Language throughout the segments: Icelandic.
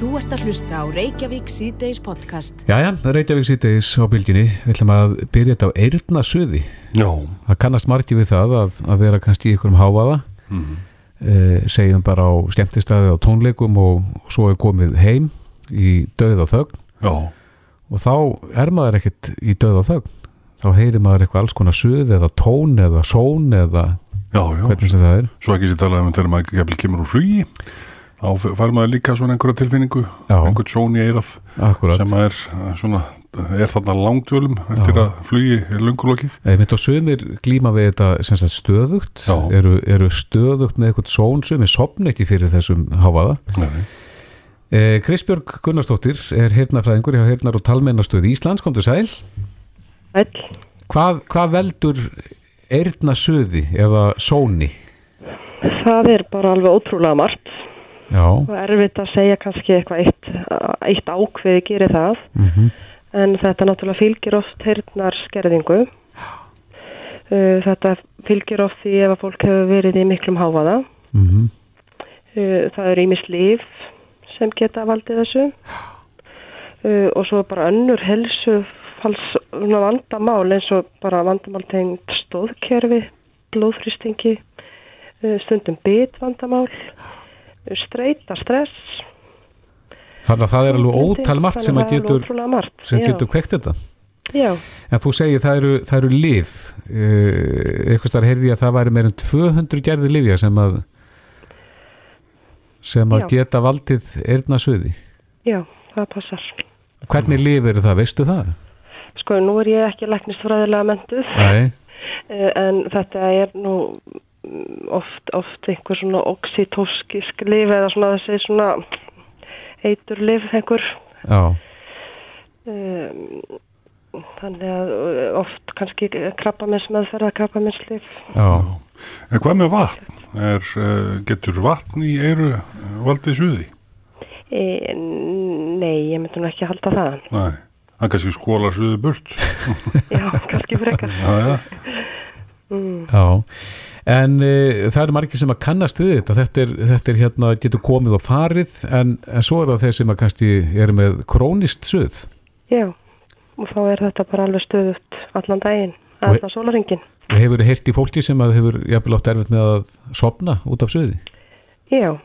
Þú ert að hlusta á Reykjavík síðdeis podcast. Jæja, Reykjavík síðdeis á bylginni. Við ætlum að byrja þetta á eirna suði. Já, Það kannast margi við það að, að vera kannski í ykkurum hávaða. Mhm. Eh, segjum bara á skemmtistæði á tónleikum og, og svo er komið heim í döð og þögn já, og þá er maður ekkert í döð og þögn. Þá heyrir maður eitthvað alls konar suð eða tón eða són eða já, já. hvernig sem það er. Svo ekki sér talað um þegar maður kemur úr flugi þá fær maður líka svona einhverja tilfinningu Já. einhvern sjón í eirað Akkurat. sem er uh, svona er þarna langdvölum eftir Já. að flugi er lungulokið Einmitt og sumir glíma við þetta sem sagt stöðugt, eru, eru stöðugt með eitthvað són sumir sopna ekki fyrir þessum hávaða. Nei, Eh, Kristbjörg Gunnarsdóttir er hirnafræðingur hjá Hirnar og Talmennastöð Íslands, komdu sæl. Hvað, hvað veldur eirnasuði eða sóni? Það er bara alveg ótrúlega margt Já, og erfitt að segja kannski eitthvað eitt, eitt ákveði gerir það. Mm en þetta náttúrulega fylgir oft heyrnar skerðingu. Uh, þetta fylgir oft því ef að fólk hefur verið í miklum háfaða. mm Uh, það eru ímis líf sem geta valdið þessu. Uh, og svo bara önnur helsu vandamál eins og bara vandamál tengt stóðkerfi, blóðfrýstingi, stundum bit vandamál, streyta, stress. þannig að það er alveg ótal margt sem að getur, margt, sem getur kveikt þetta. Já, En þú segir það eru, það eru liv, uh, eitthvað starf heyrði að það væri meirinn 200 gerði livja sem að sem að Já. geta valdið eirnasuði. já, það passar. Hvernig liv eru það, veistu það? Sko, nú er ég ekki læknistfræðilega mentuð, Nei, uh, en þetta er nú oft, oft einhver svona oxytóskisk lif eða svona þessi svona eitur lif einhver. já, Um, þannig að uh, oft kannski krabba með meðferða, krabba með slif. já. En hvað með vatn? Er, uh, getur vatn í eiru uh, valdið suði? E, nei, ég myndi nú ekki halda það. Nei, það kannski skólar suði burt Já, kannski frekar. Já, já, Mm. Já, en uh, það eru margir sem að kannast við þetta, þetta er, þetta er hérna, getur komið og farið, en, en svo er það þeir sem að kannski eru með krónist suð. Já, og þá er þetta bara alveg stöðut allan daginn, allan sólaringin. Og hefur heyrt í fólki sem að hefur jafnvel átt erfitt með að sopna út af suði. Já,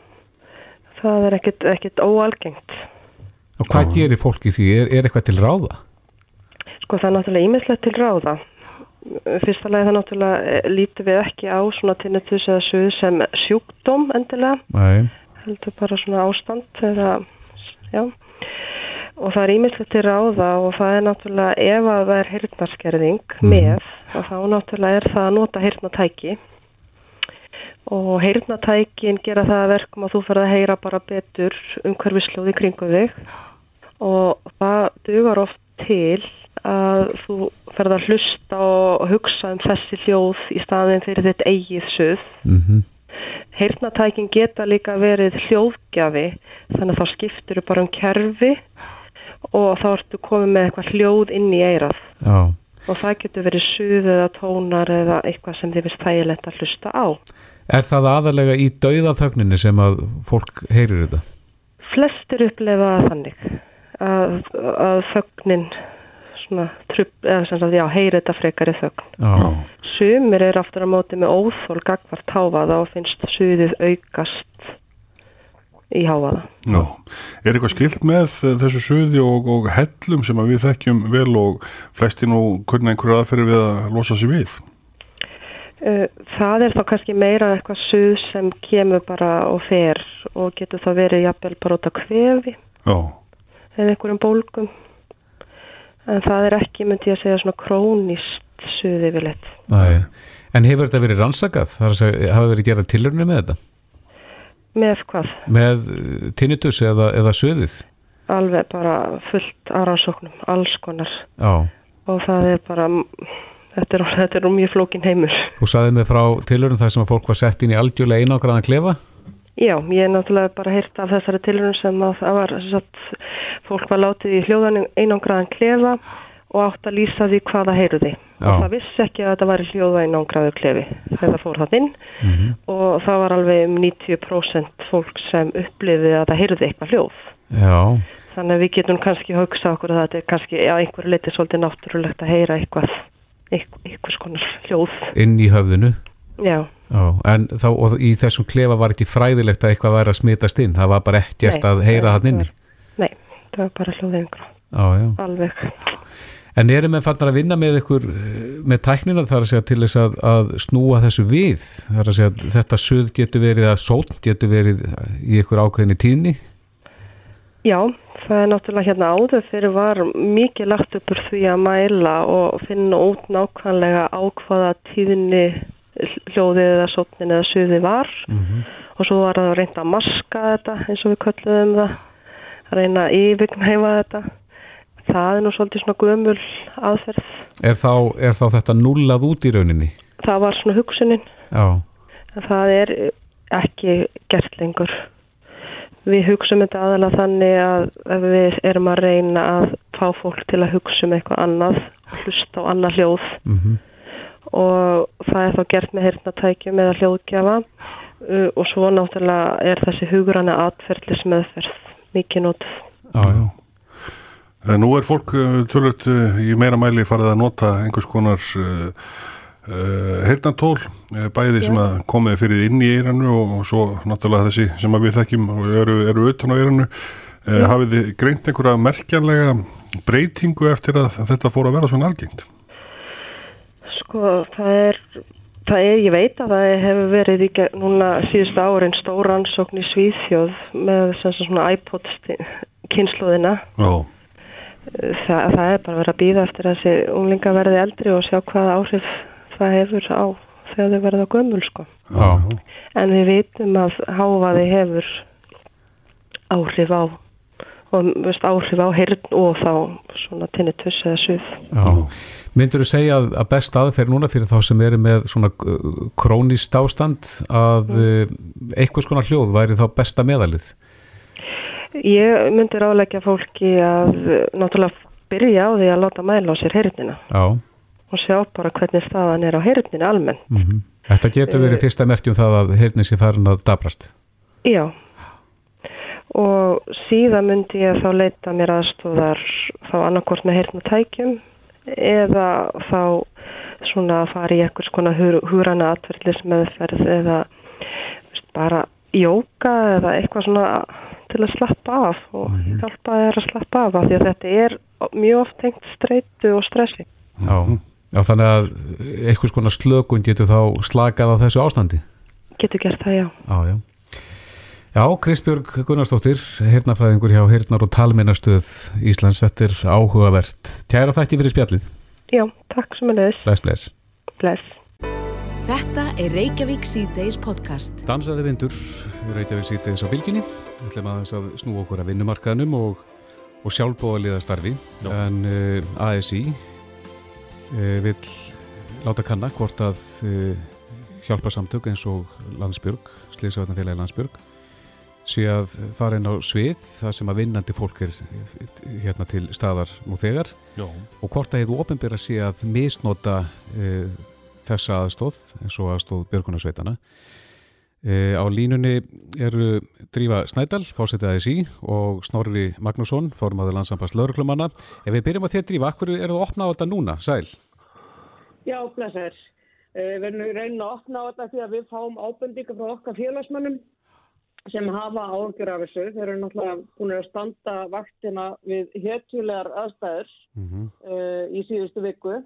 það er ekkit, ekkit óalgengt. Og hvað gerir fólki því? Er, er eitthvað til ráða? Sko það er náttúrulega ímislegt til ráða. Fyrsta lagi það náttúrulega lítum við ekki á svona tinnitus eða suð sem sjúkdóm endilega, Nei, heldur bara svona ástand eða, já. Og það er ímislegt til ráða og það er náttúrulega ef að það er heyrnarskerðing Mhm. með og þá náttúrulega er það að nota heyrnatæki og heyrnatækin gera það að verkum að þú fer að heyra bara betur umhverfislóði kringum þig og það dugar oft til að þú ferð að hlusta og hugsa um þessi hljóð í staðin fyrir þitt eigið suð. mm Heyrnatækin geta líka verið hljóðgjafi þannig að þá skiptur bara um kerfi og þá ertu komið með eitthvað hljóð inn í eirað já. og það getur verið suð eða tónar eða eitthvað sem þið finnst þægilegt að hlusta á. Er það aðalega í dauðaþögninni sem að fólk heyrir þetta? Flestir upplefa þannig að, að þögnin svona trupp, eða sem sagt, já, heyri þetta frekar í þögn. Já, já. Sumir er aftur á móti með óþól gagvart háfaða og finnst suðið aukast í háfaða. Já, er eitthvað skilt með þessu suði og, og hellum sem að við þekkjum vel og flesti nú kunna einhverju aðferði við að losa sig við? Það er þá kannski meira eitthvað suð sem kemur bara og fer og getur þá verið jafnvel bara út á kvefi Já, eða einhverjum bólgum. En það er ekki, myndi ég að segja, svona krónist suð yfirleitt. Nei. En hefur þetta verið rannsakað? Hafa verið gerað tilhörni með þetta? Með hvað? Með uh, tinnitus eða, eða suðið? Alveg bara fullt af rannsóknum, alls konar. Já. Og það er bara, þetta er, þetta er mjög flókin heimur. Þú saðið mig frá tilhörnum þar sem að fólk var sett inn í algjörlega einágraðan klefa? Já, ég er náttúrulega bara heyrt af þessari tilhörun sem að það var, sagt, fólk var látið í hljóðan einangraðan klefa og átt að lýsa því hvað það heyrði. Já. Og það vissi ekki að þetta var hljóða einangraður klefi þegar það fór það inn Mhm. og það var alveg um 90% fólk sem upplifði að það heyrði eitthvað hljóð. Já, Þannig að við getum kannski hugsa okkur að þetta er kannski á einhverju leiti svolítið náttúrulegt að heyra eitthvað, eitthvað, eitthvað hljóð. inn í höfðinu Já, Já, en þá, í þessum klefa var ekki fræðilegt að eitthvað væri að smitast inn? Það var bara ekkert Nei, að heyra það var- nei, það var bara já. Alveg. En erum við fannar að vinna með ykkur með tæknina þar að segja til þess að, að snúa þessu við? Þar að segja að þetta suð getur verið að sót getur verið í ykkur ákveðinni tíðni? Já, það er náttúrulega hérna áður fyrir var mikið lagt upp úr því að mæla og finna út nákvæmlega á hvaða tíðinni hljóðið eða sótnin eða suði var. Og svo var það að reynda að maska þetta eins og við kölluðum það, að reyna að yfirgnæfa þetta. Það er nú svolítið svona gömul aðferð. er þá, er þá þetta nullað út í rauninni? Það var svona hugsunin, Já, en það er ekki gert lengur. Við hugsum þetta aðalega þannig að við erum að reyna að fá fólk til að hugsa um eitthvað annað, hlusta á annað hljóð mm og það er þá gert með heyrnatækjum eða hljóðgjafa uh, og svo náttúrulega er þessi hugurana atferðlis meðferð mikið nótið. já, já. En nú er fólk uh, tölvöld uh, í meira mæli farið að nota einhvers konar uh, uh, heyrnantól, uh, bæði sem að komið fyrir inn í eiranu og, og svo náttúrulega þessi sem við þekkjum og eru, eru utan á eiranu. Uh, hafið þið greint einhverja merkjanlega breytingu eftir að þetta fór að vera svona algengt? Sko það er, það er, ég veit að það hefur verið í núna síðustu árin stór ansókn í Svíþjóð með svona iPod kynnslóðina. Já. Það, það er bara verið að býða eftir að þessi unglinga verði eldri og sjá hvaða áhrif það hefur á þegar þau verða gömul sko. Já. En við vitum að háfaði hefur áhrif á og veist, áhrif á heyrn og þá svona tinnitus eða suð. Já. Myndur þú segja að, að best aðferð núna fyrir þá sem eru með svona uh, krónist ástand að uh, eitthvað skona hljóð væri þá besta meðalið? Ég myndi ráðleggja fólki að uh, náttúrulega byrja á því að láta mæla á sér heyrnina Já. og sjá bara hvernig staðan er á heyrninu almenn. Mm Þetta getur verið fyrsta merkjum það að heyrnin sé farin að dabrast. Já. Og síðan myndi ég þá leita mér aðstóðar þá annarkort með heyrnatækjum eða þá svona að fara í eitthvað svona húrana atverðlis meðferð eða veist, bara jóka eða eitthvað svona til að slappa af og hjálpa þér að slappa af af því að þetta er mjög oft tengt streitu og stressi. Já. Já, þannig að eitthvað skona slökun getur þá slakað á þessu ástandi. Getur gert það, já. Já, já. Já, Kristbjörg Gunnarsdóttir, heyrnafræðingur hjá Heyrnar og Talmennastöð Íslands, þetta er áhugavert. Kæra þætti fyrir spjallið. Já, takk sem að leiðis. Bless, bless. Bless. Þetta er Reykjavík C-Days podcast. Dansaði vindur, Reykjavík sýtiðis á bylginni. Við ætlum aðeins að snúa okkur að vinnumarkaðnum og, og sjálfbóðaliða starfi. Já. En uh, ASI uh, vill láta kanna hvort að uh, hjálpa samtök eins og Landsbjörg, Slýsavarnafélagi Landsbjörg, sé að fara inn á svið þar sem að vinnandi fólk er eh, hérna til staðar nú þegar Já. og hvort að hefðu ofinbera sé að misnota uh, þessa aðstóð eins og aðstóð björgunarsveitana. Uh, á línunni eru Drífa Snædal, fórsetið ASI og Snorri Magnússon, formaður landsambast lauruklumanna. Ef við byrjum á þér Drífa, akkur eru það að opna á þetta núna, sæl? Já, blessar. Uh, við erum reynin að opna á þetta því að við fáum ábendingar frá okkar félagsmannum sem hafa áhengjur af þessu. Þeir eru náttúrulega búin að standa vaktina við héttulegar aðstæður Mm -hmm. uh, í síðustu viku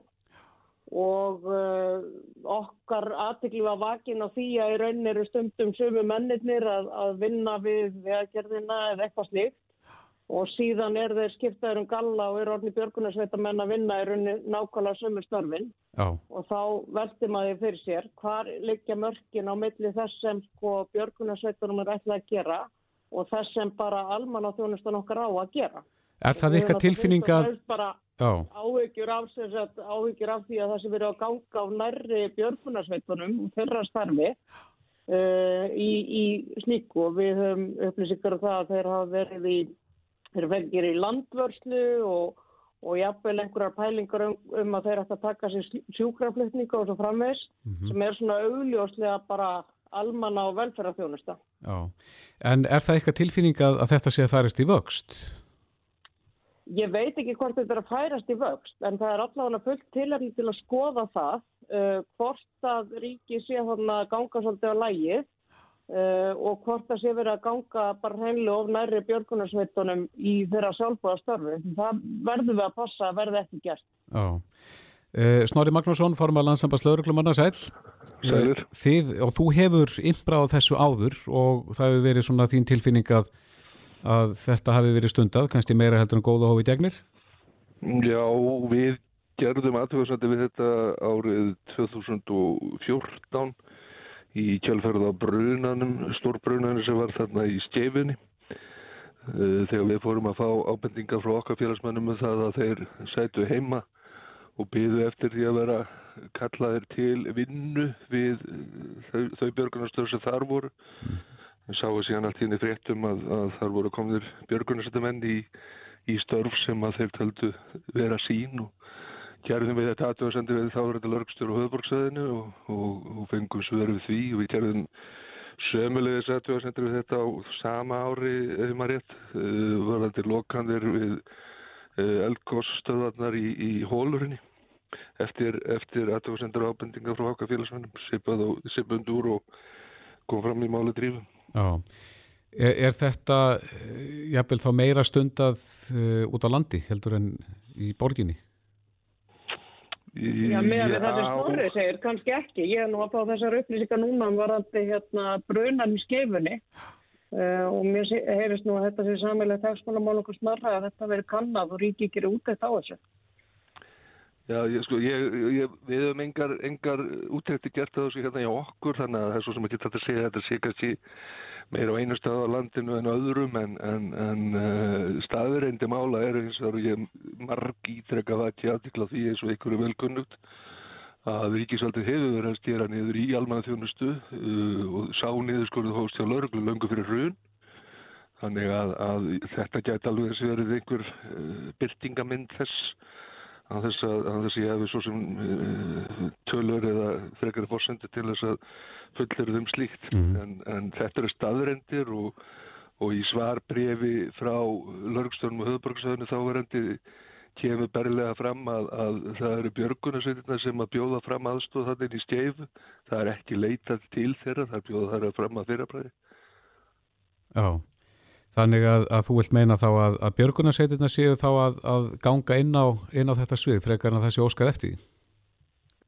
og uh, okkar aðtikli var vakin á því að í raunin eru stundum sömu mennirnir að, að vinna við vegagerðina eða eitthvað slíkt og síðan er þeir skiptaður um galla og eru orðni björgunarsveitamenn að vinna í raunin nákvæmlega sömu störfin. Já, og þá velti maður fyrir sér hvar liggja mörkin á milli þess sem sko björgunarsveitunum er ætlað að gera og þess sem bara almanna þjónustan okkar á að gera. er það Við ykkar höfum tilfinning fyrst og að... fremst bara Já, áhyggjur af, sagt, áhyggjur af því að það sem verið að ganga á nærri björgunarsveitunum þeirra starfi uh, í, í slíku. Og við höfum upplýsingar um það að þeir hafa verið í, þeir fengir í landvörslu og, og jafnvel einhverjar pælingar um, um að þeir ætti að taka sér sjúkraflutninga og svo framvegs sem er svona augljóslega bara almanna og velferðarþjónusta. Já, en er það eitthvað tilfinning að, að þetta sé að færist í vöxt? Ég veit ekki hvort þetta er að færast í vöxt, en það er allavega fullt tilhæfni til að skoða það uh, hvort að ríki sé að ganga svolítið á lægið uh, og hvort að sé verið að ganga bara hreinlega of næri björgunarsveitunum í þeirra sjálfbúða störfi. Það verður við að passa að verði ekki gert. Já. Uh, Snorri Magnússon, formar landsambast lauruglumanna, sæl. Sælir. Þið, og þú hefur innbráð þessu áður og það hefur verið svona þín tilfinning að að þetta hafi verið stundað, kannski meira heldur en góða hófi gegnir? Já, við gerðum aðtöðsandi við þetta árið 2014 í kjálferða brunanum, stórbrunanum sem var þarna í skefinni. Þegar við fórum að fá ábendingar frá okkar félagsmennum um það að þeir sætu heima og byðu eftir því að vera kallaðir til vinnu við þau, þau björgunarstöður sem þar voru. Við sáum síðan allt hérna í fréttum að, að þar voru komnir björgunarsættamenn í, í störf sem að þeir töldu vera sín og gerðum við þetta aðtöðasendi við þá verður þetta lörgstur og höfðborgsöðinu og, og, og fengum svöru við því og við gerðum sömulegis aðtöðasendi við þetta á sama ári ef maður rétt uh, var þetta lokandir við uh, eldgósstöðarnar í, í hólurinni eftir, eftir aðtöðasendur ábendinga frá haka félagsmennum sipund úr og kom fram í máli drífum. Já, er, er þetta eh, jafnvel þá meira stundað uh, út á landi heldur en í borginni? Já, með að þetta snorri segir, kannski ekki. Ég er nú að fá þessar upplýsingar núna um varandi hérna brunan í skefunni uh, og mér heyrist nú að þetta sé samilega tegsmannamál okkur snarra að þetta veri kannad og ríki ekki út eftir á þessu. Já, ég, sko, ég, ég, við hefum engar, engar útrekti gert þessu hérna hjá okkur þannig að það er svo sem ekki þetta segja þetta sé kannski meira á einu stað á landinu en öðrum en, en, en uh, staðurreindi mála er eins og ég marg ítrekka það ekki aðtikla því eins og einhverju velkunnugt að ríkisvaldið hefur verið að stjera niður í almanna þjónustu uh, og sá niður skoruð hóst hjá lauruglu löngu fyrir hrun. Þannig að, að þetta gæti alveg þessi verið einhver uh, byrtingamind þess að þess að, að þess ég hefði svo sem uh, tölur eða frekari fórsendi til þess að fullir þeim slíkt. Mm. en, en þetta eru staðrendir og, og í svarbrefi frá Lörgstörnum og Höðborgsöðinu þá verendi kemur berlega fram að, að það eru björgunarsveitina sem að bjóða fram aðstóð þannig í skeifu. Það er ekki leitað til þeirra það er bjóða að fram að þeirra Já Þannig að, að þú vilt meina þá að, að björgunarsveitina séu þá að, að ganga inn á, inn á þetta svið frekar en að það sé óskað eftir?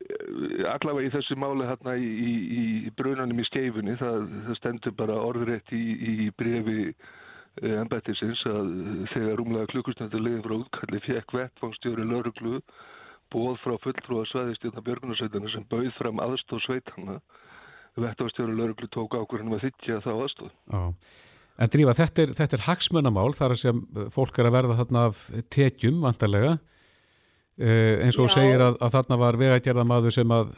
Eh, allavega í þessu máli hérna í, í, í brunanum í skeifunni það, það stendur bara orðrætt í, í brefi eh, embættisins að þegar rúmlega klukkustöndur liðin frá útkalli fekk vettfangstjóri lauruglu bóð frá fulltrúa svæðistjóna björgunarsveitina sem bauð fram aðstóð sveitana vettfangstjóri lauruglu tók ákvörðunum að þykja þá aðstóð. Já. En drífa, þetta er, þetta er hagsmunamál þar sem fólk er að verða þarna af tekjum vantarlega eh, eins og Já. segir að, að þarna var vegagerðamaður sem að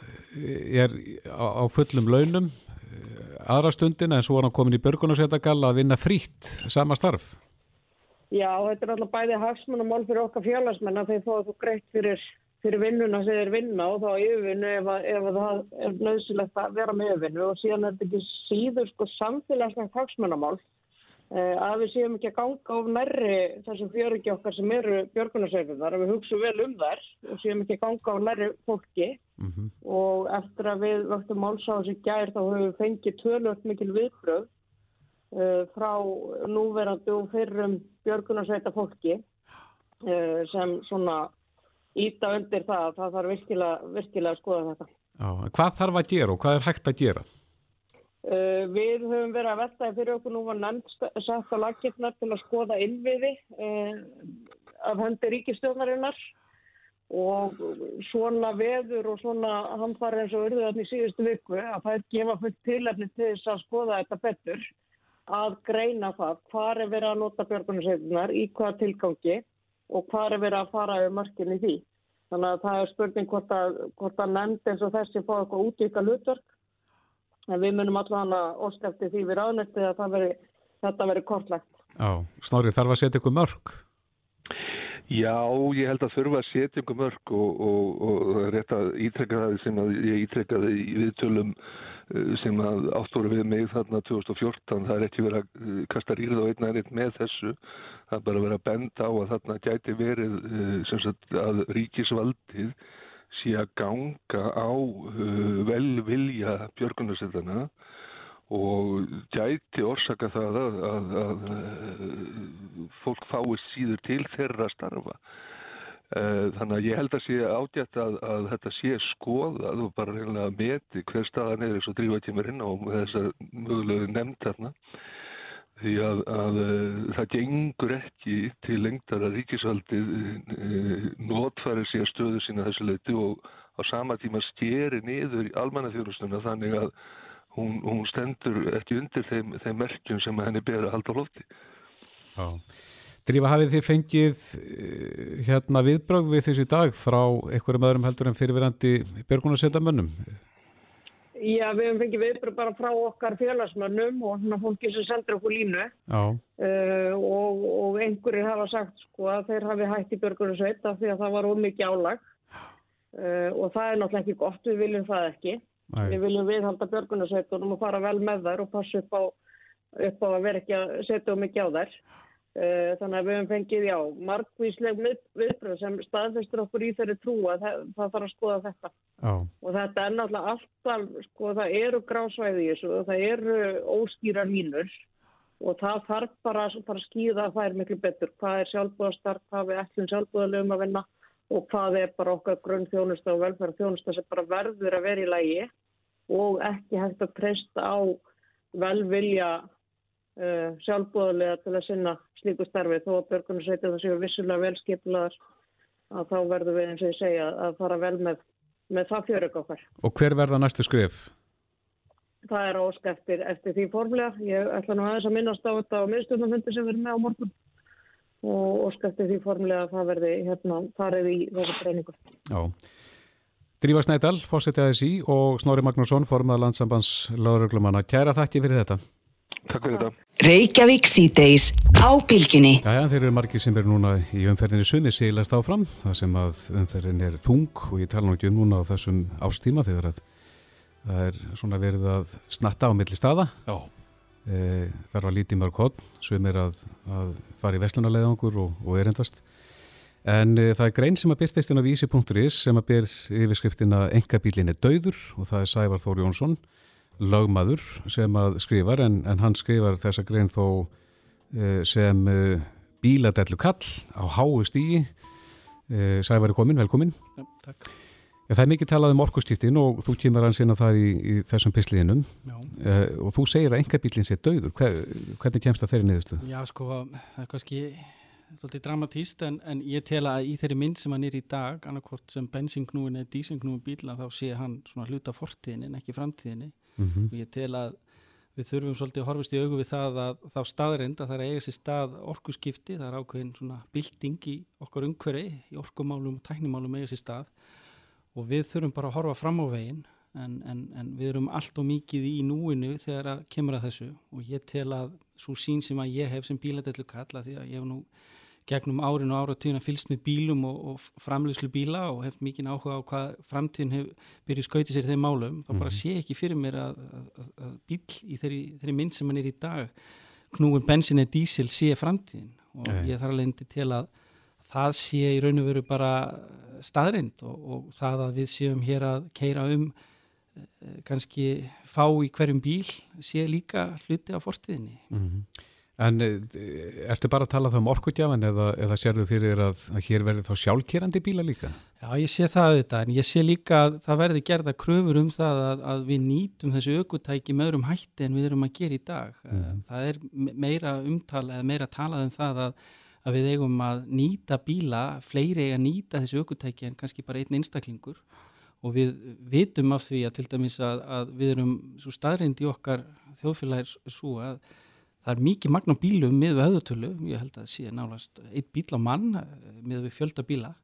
er á, á fullum launum eh, aðra stundina en svo var hann komin í börgunarsveitagalla að vinna frýtt sama starf. Já, þetta er alltaf bæði hagsmunamál fyrir okkar fjarlagsmenn að þeir fóðu þú greitt fyrir, fyrir vinnuna sem þeir vinna og þá yfirvinnu ef, ef það er nöðsilegt að vera með yfirvinnu og síðan er þetta ekki síður sko samfélagslega hagsmunamál Eh, að við séum ekki að ganga of nærri þessum fjöröki okkar sem eru björgunarsveifinnar, að við hugsa vel um þær og séum ekki að ganga of nærri fólki mm -hmm. og eftir að við vöktum málsáðs í gær þá höfum við fengið tvölvöld mikil viðbröð uh, frá núverandi og fyrrum björgunarsveita fólki uh, sem svona íta undir það að það þarf virkilega, virkilega að skoða þetta. Já, hvað þarf að gera og hvað er hægt að gera? Uh, við höfum verið að veltaði fyrir okkur. Nú var nefnd sett á lagkirnar til að skoða innviði uh, af hendi ríkistjónarinnar og svona veður og svona hamfari eins og urðuðan í síðustu viku að það er gefa fullt tilefni til þess að skoða þetta betur að greina það. Hvað er verið að nota björgunarsveitunar í hvaða tilgangi og hvað er verið að fara yfir mörkinni því. Þannig að það er spurning hvort að, hvort að nefnd eins og þessi fá eitthvað útíka hlutverk en við munum allavega óskæfti því við ráðnætti að veri, þetta veri kortlagt. Já, Snorri, þarf að setja ykkur mörg? Já, ég held að þurfa að setja ykkur mörg og, og, og rétt að ítrekka það sem að ég ítrekkaði í viðtölum sem að áttóru við mig þarna 2014, það er ekki verið að kasta rýrð á einna ennit með þessu það er bara verið að benda á að þarna gæti verið sagt, að ríkisvaldið sé að ganga á velvilja björgunarsveitana og gæti orsaka það að, að, að fólk fáist síður til þeirra starfa Eh, þannig að ég held að sé ágætt að, að þetta sé skoðað og bara reynilega að meti hver staðan er eins og drífa kemur inn á þessar mögulegu nefnd þarna. Því að, að eh, það gengur ekki til lengtar að ríkisvaldið e, notfæri að stöðu sína þessu leiti og á sama tíma skeri niður í almannafjörustuna þannig að hún, hún stendur ekki undir þeim, þeim merkjum sem henni ber að halda flótti. Já. Drífa, hafið þið fengið eh, hérna viðbröð við þessi dag frá einhverjum öðrum heldur en fyrirverandi björgunarsvetamönnum? Já, við hefum fengið viðbröð bara frá okkar félagsmönnum og svona fólki sem sendur okkur línu uh, og, og einhverjir hafa sagt sko að þeir hafi hægt í björgunarsveit af því að það var ómikið álag uh, og það er náttúrulega ekki gott, við viljum það ekki. Æ. Við viljum viðhalda björgunarsveitunum og fara vel með þær og passa upp á, upp á að vera ekki að setja ómikið á þær. Eh, þannig að við hefum fengið, já, margvísleg viðbröð sem staðfestur okkur í þeirri trú að það, það þarf að skoða þetta. Oh. Og þetta er náttúrulega alltaf, sko, það eru grásvæði í þessu og það eru óskýrar hínur og það þarf bara að skýða að það er miklu betur. Hvað er sjálfbúðastarf, hvað er ætlum sjálfbúðalögum að vinna og hvað er bara okkar grunn þjónusta og velferð þjónusta sem bara verður að vera í lægi og ekki hægt að treysta á velvilja uh, sjálfbúðarlega til að sinna slíku starfi þó að börgunarsveitir það séu vissulega velskiplaðar að þá verður við eins og ég segja að fara vel með, með það fjörug okkar. Og hver verða næstu skrif? Það er ósk eftir, eftir því formlega. Ég ætla nú aðeins að minnast á þetta á miðstjórnafundi sem verður með á morgun og ósk eftir því formlega að það verði hérna farið í þessu breyningu. Já. Drífa Snædal, fórsetið aðeins í og Snorri Magnússon, formað landsambands lauruglumanna. Kæra þakki fyrir þetta. Takk fyrir þetta. Reykjavík síðdeis á bylginni. Jæja, þeir eru margir sem er núna í umferðinni sunni síðast áfram, það sem að umferðin er þung og ég tala nú ekki um núna á þessum ástíma þegar að það er svona verið að snatta á milli staða. Já. E, það var lítið mörg hodn sem er að, að fara í vestlunarleðangur og, og erendast. En e, það er grein sem að byrtist inn á vísi.is sem að byr yfirskriftina Engabílinni döður og það er Sævar Þóri Jónsson lögmaður sem að skrifar en, en hann skrifar þessa grein þó uh, sem uh, bíladellu kall á háu stígi uh, Sævari komin, velkomin ja, ja, Það er mikið talað um orkustíftin og þú kynnar hans inn á það í, í þessum pisliðinum og þú segir að enga bílinn sé döður Hver, hvernig kemst það þeirri niðurstu? Já sko, það er kannski svolítið dramatíst en, en ég tel að í þeirri mynd sem hann er í dag annarkort sem bensinknúin eða dísinknúin bíla þá sé hann svona hluta fortíðin en ekki framtíðinni mm -hmm. og ég tel að við þurfum svolítið að horfast í augu við það að þá staðrind að það er eiga sér stað orkuskipti, það er ákveðin svona bilding í okkar umhverfi, í orkumálum og tæknimálum eiga sér stað og við þurfum bara að horfa fram á veginn en, en, en við erum allt og mikið í núinu þegar að kemur að þessu og ég tel að svo sín sem að ég hef sem bíladellu kalla því að ég hef nú gegnum árin og áratíðin að fylgst með bílum og, og framleyslu bíla og hef mikið áhuga á hvað framtíðin hefur byrjuð skautið sér þeim málum, þá bara mhm. sé ekki fyrir mér að, að, að bíl í þeirri, þeirri mynd sem hann er í dag knúin bensin eða dísil sé framtíðin og Nei. ég þarf alveg til að það sé í raun og veru bara staðrind og, og það að við séum hér að keira um eh, kannski fá í hverjum bíl sé líka hluti á fortíðinni mm -hmm. En eh, ertu bara að tala þá um orkutjafan eða, eða sér þú fyrir að, að hér verði þá sjálfkerandi bíla líka? Já, ég sé það auðvitað, en ég sé líka að það verði gerða kröfur um það að, að við nýtum þessu aukutæki með öðrum hætti en við erum að gera í dag. Mm. Það er meira umtala eða meira talað um það að, að við eigum að nýta bíla, fleiri eiga að nýta þessu aukutæki en kannski bara einn einstaklingur og við vitum af því að til dæmis að við erum svo staðrind í okkar þjóðfélagir svo að Það er mikið magna bílum með við höðutölu, ég held að það sé nálast eitt bíl á mann eh, með við fjölda bíla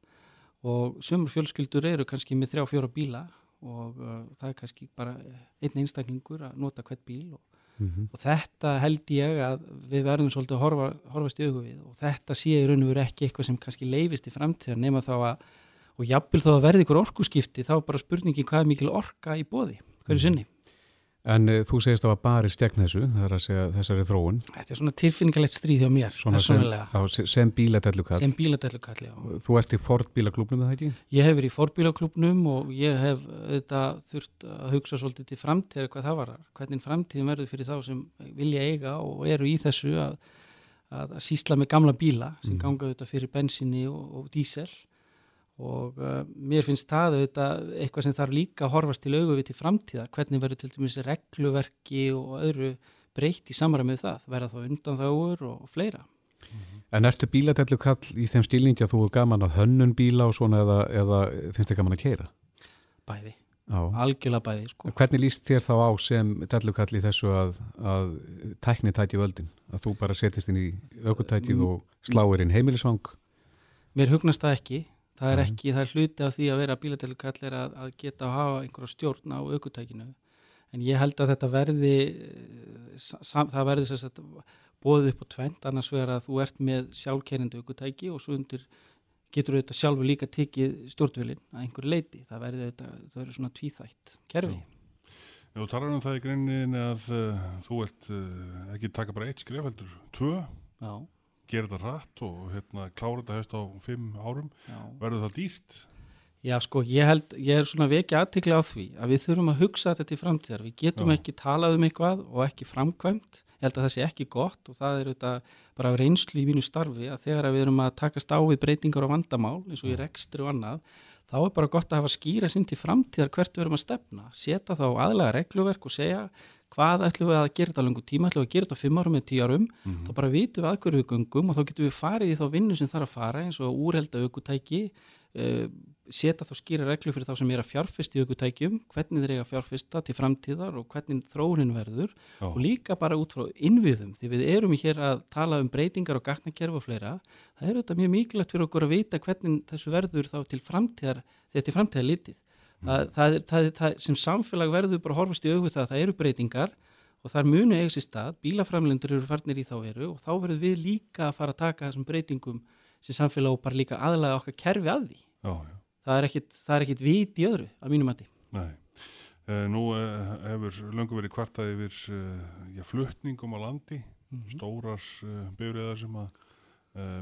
og sömur fjölskyldur eru kannski með þrjá fjóra bíla og uh, það er kannski bara einn einstaklingur að nota hvert bíl og, mm -hmm. og þetta held ég að við verðum svolítið að horfa, horfast í augu við og þetta sé í raun og veru ekki eitthvað sem kannski leifist í framtíðar nema þá að og jafnvel þá að verði ykkur orkuskipti þá bara spurningin hvað er mikil orka í bóði, hverju mhm. En uh, þú segist að það var bara í stegn þessu, er að segja þessari þróun. Þetta er svona tilfinningalegt stríð hjá mér, Svona sem, sem bíladellukall. Sem bíladellukall, já. Þú ert í Ford bílaklubnum, það ekki? Ég hef verið í Ford bílaklubnum og ég hef auðvitað þurft að hugsa svolítið til framtíðar hvað það var. Hvernig framtíðin verður fyrir þá sem vilja eiga og eru í þessu að, að sísla með gamla bíla sem mm. ganga auðvitað fyrir bensinni og, og dísel og uh, mér finnst það auðvitað eitthvað sem þarf líka að horfast til auðvitað til framtíðar, hvernig verður til dæmis regluverki og öðru breytt í samræmið það, verða þá undan þáur og fleira. -hmm. En ertu bíladellu kall í þeim stílingi að þú er gaman að hönnun bíla og svona eða, eða finnst þið gaman að keira? Bæði, Já. algjörlega bæði. Sko. Hvernig líst þér þá á sem dellukall í þessu að, að tækni tæti völdin? Að þú bara setist inn í aukutækið mm. og sláir inn heimilisvang? Mér hugnast það ekki það er mhm. ekki, það er hluti af því að vera bíladælukall er að, að geta að hafa einhverja stjórn á aukutækinu en ég held að þetta verði sam, það verði þess að bóðið upp á tvent, annars verður að þú ert með sjálfkerrindi aukutæki og svo undir getur auðvitað sjálfur líka tikið stjórnvölinn að einhverju leiti, það verður auðvitað það verður svona tvíþætt kerfi. Já, þú talar um það í greinni að uh, þú ert uh, ekki taka bara eitt skrif heldur, tvö? Já gera þetta rætt og hérna, klára þetta hefst á fimm árum, verður það dýrt? Já, sko, ég held, ég er svona vekja aðtikli á því að við þurfum að hugsa þetta til framtíðar. Við getum Já. ekki talað um eitthvað og ekki framkvæmt. Ég held að það sé ekki gott og það er auðvitað bara reynslu í mínu starfi að þegar við erum að takast á við breytingar og vandamál eins og í rekstri og annað, þá er bara gott að hafa skýra sinn til framtíðar hvert við erum að stefna. Seta þá aðlega regluverk og segja hvað ætlum við að gera þetta lengur tíma, ætlum við að gera þetta fimm árum eða tíu árum, mm -hmm. þá bara vitum við að hverju við gungum og þá getum við farið í þá vinnu sem þarf að fara eins og úrelda aukutæki, uh, setja þá skýra reglu fyrir þá sem er að fjárfesta í aukutækjum, hvernig þeir eiga að fjárfesta til framtíðar og hvernig þróunin verður. Já. og líka bara út frá innviðum, því við erum hér að tala um breytingar og gatnakerf og fleira, það er auðvitað mjög mikilvægt fyrir okkur að vita hvernig þessu verður þá til framtíðar, þetta er framtíðar litið það, það, það, það sem samfélag verður bara horfast í auðvitað það eru breytingar og það er munu eigast í stað, bílaframlendur eru farnir í þá eru og þá verður við líka að fara að taka þessum breytingum sem samfélag og bara líka aðlaga okkar kerfi að því já, já. það er ekkit, vit í öðru að mínum að því Nei, eh, nú eh, hefur löngu verið kvartað yfir eh, já, fluttningum á landi mm -hmm. stórar byrjaðar sem að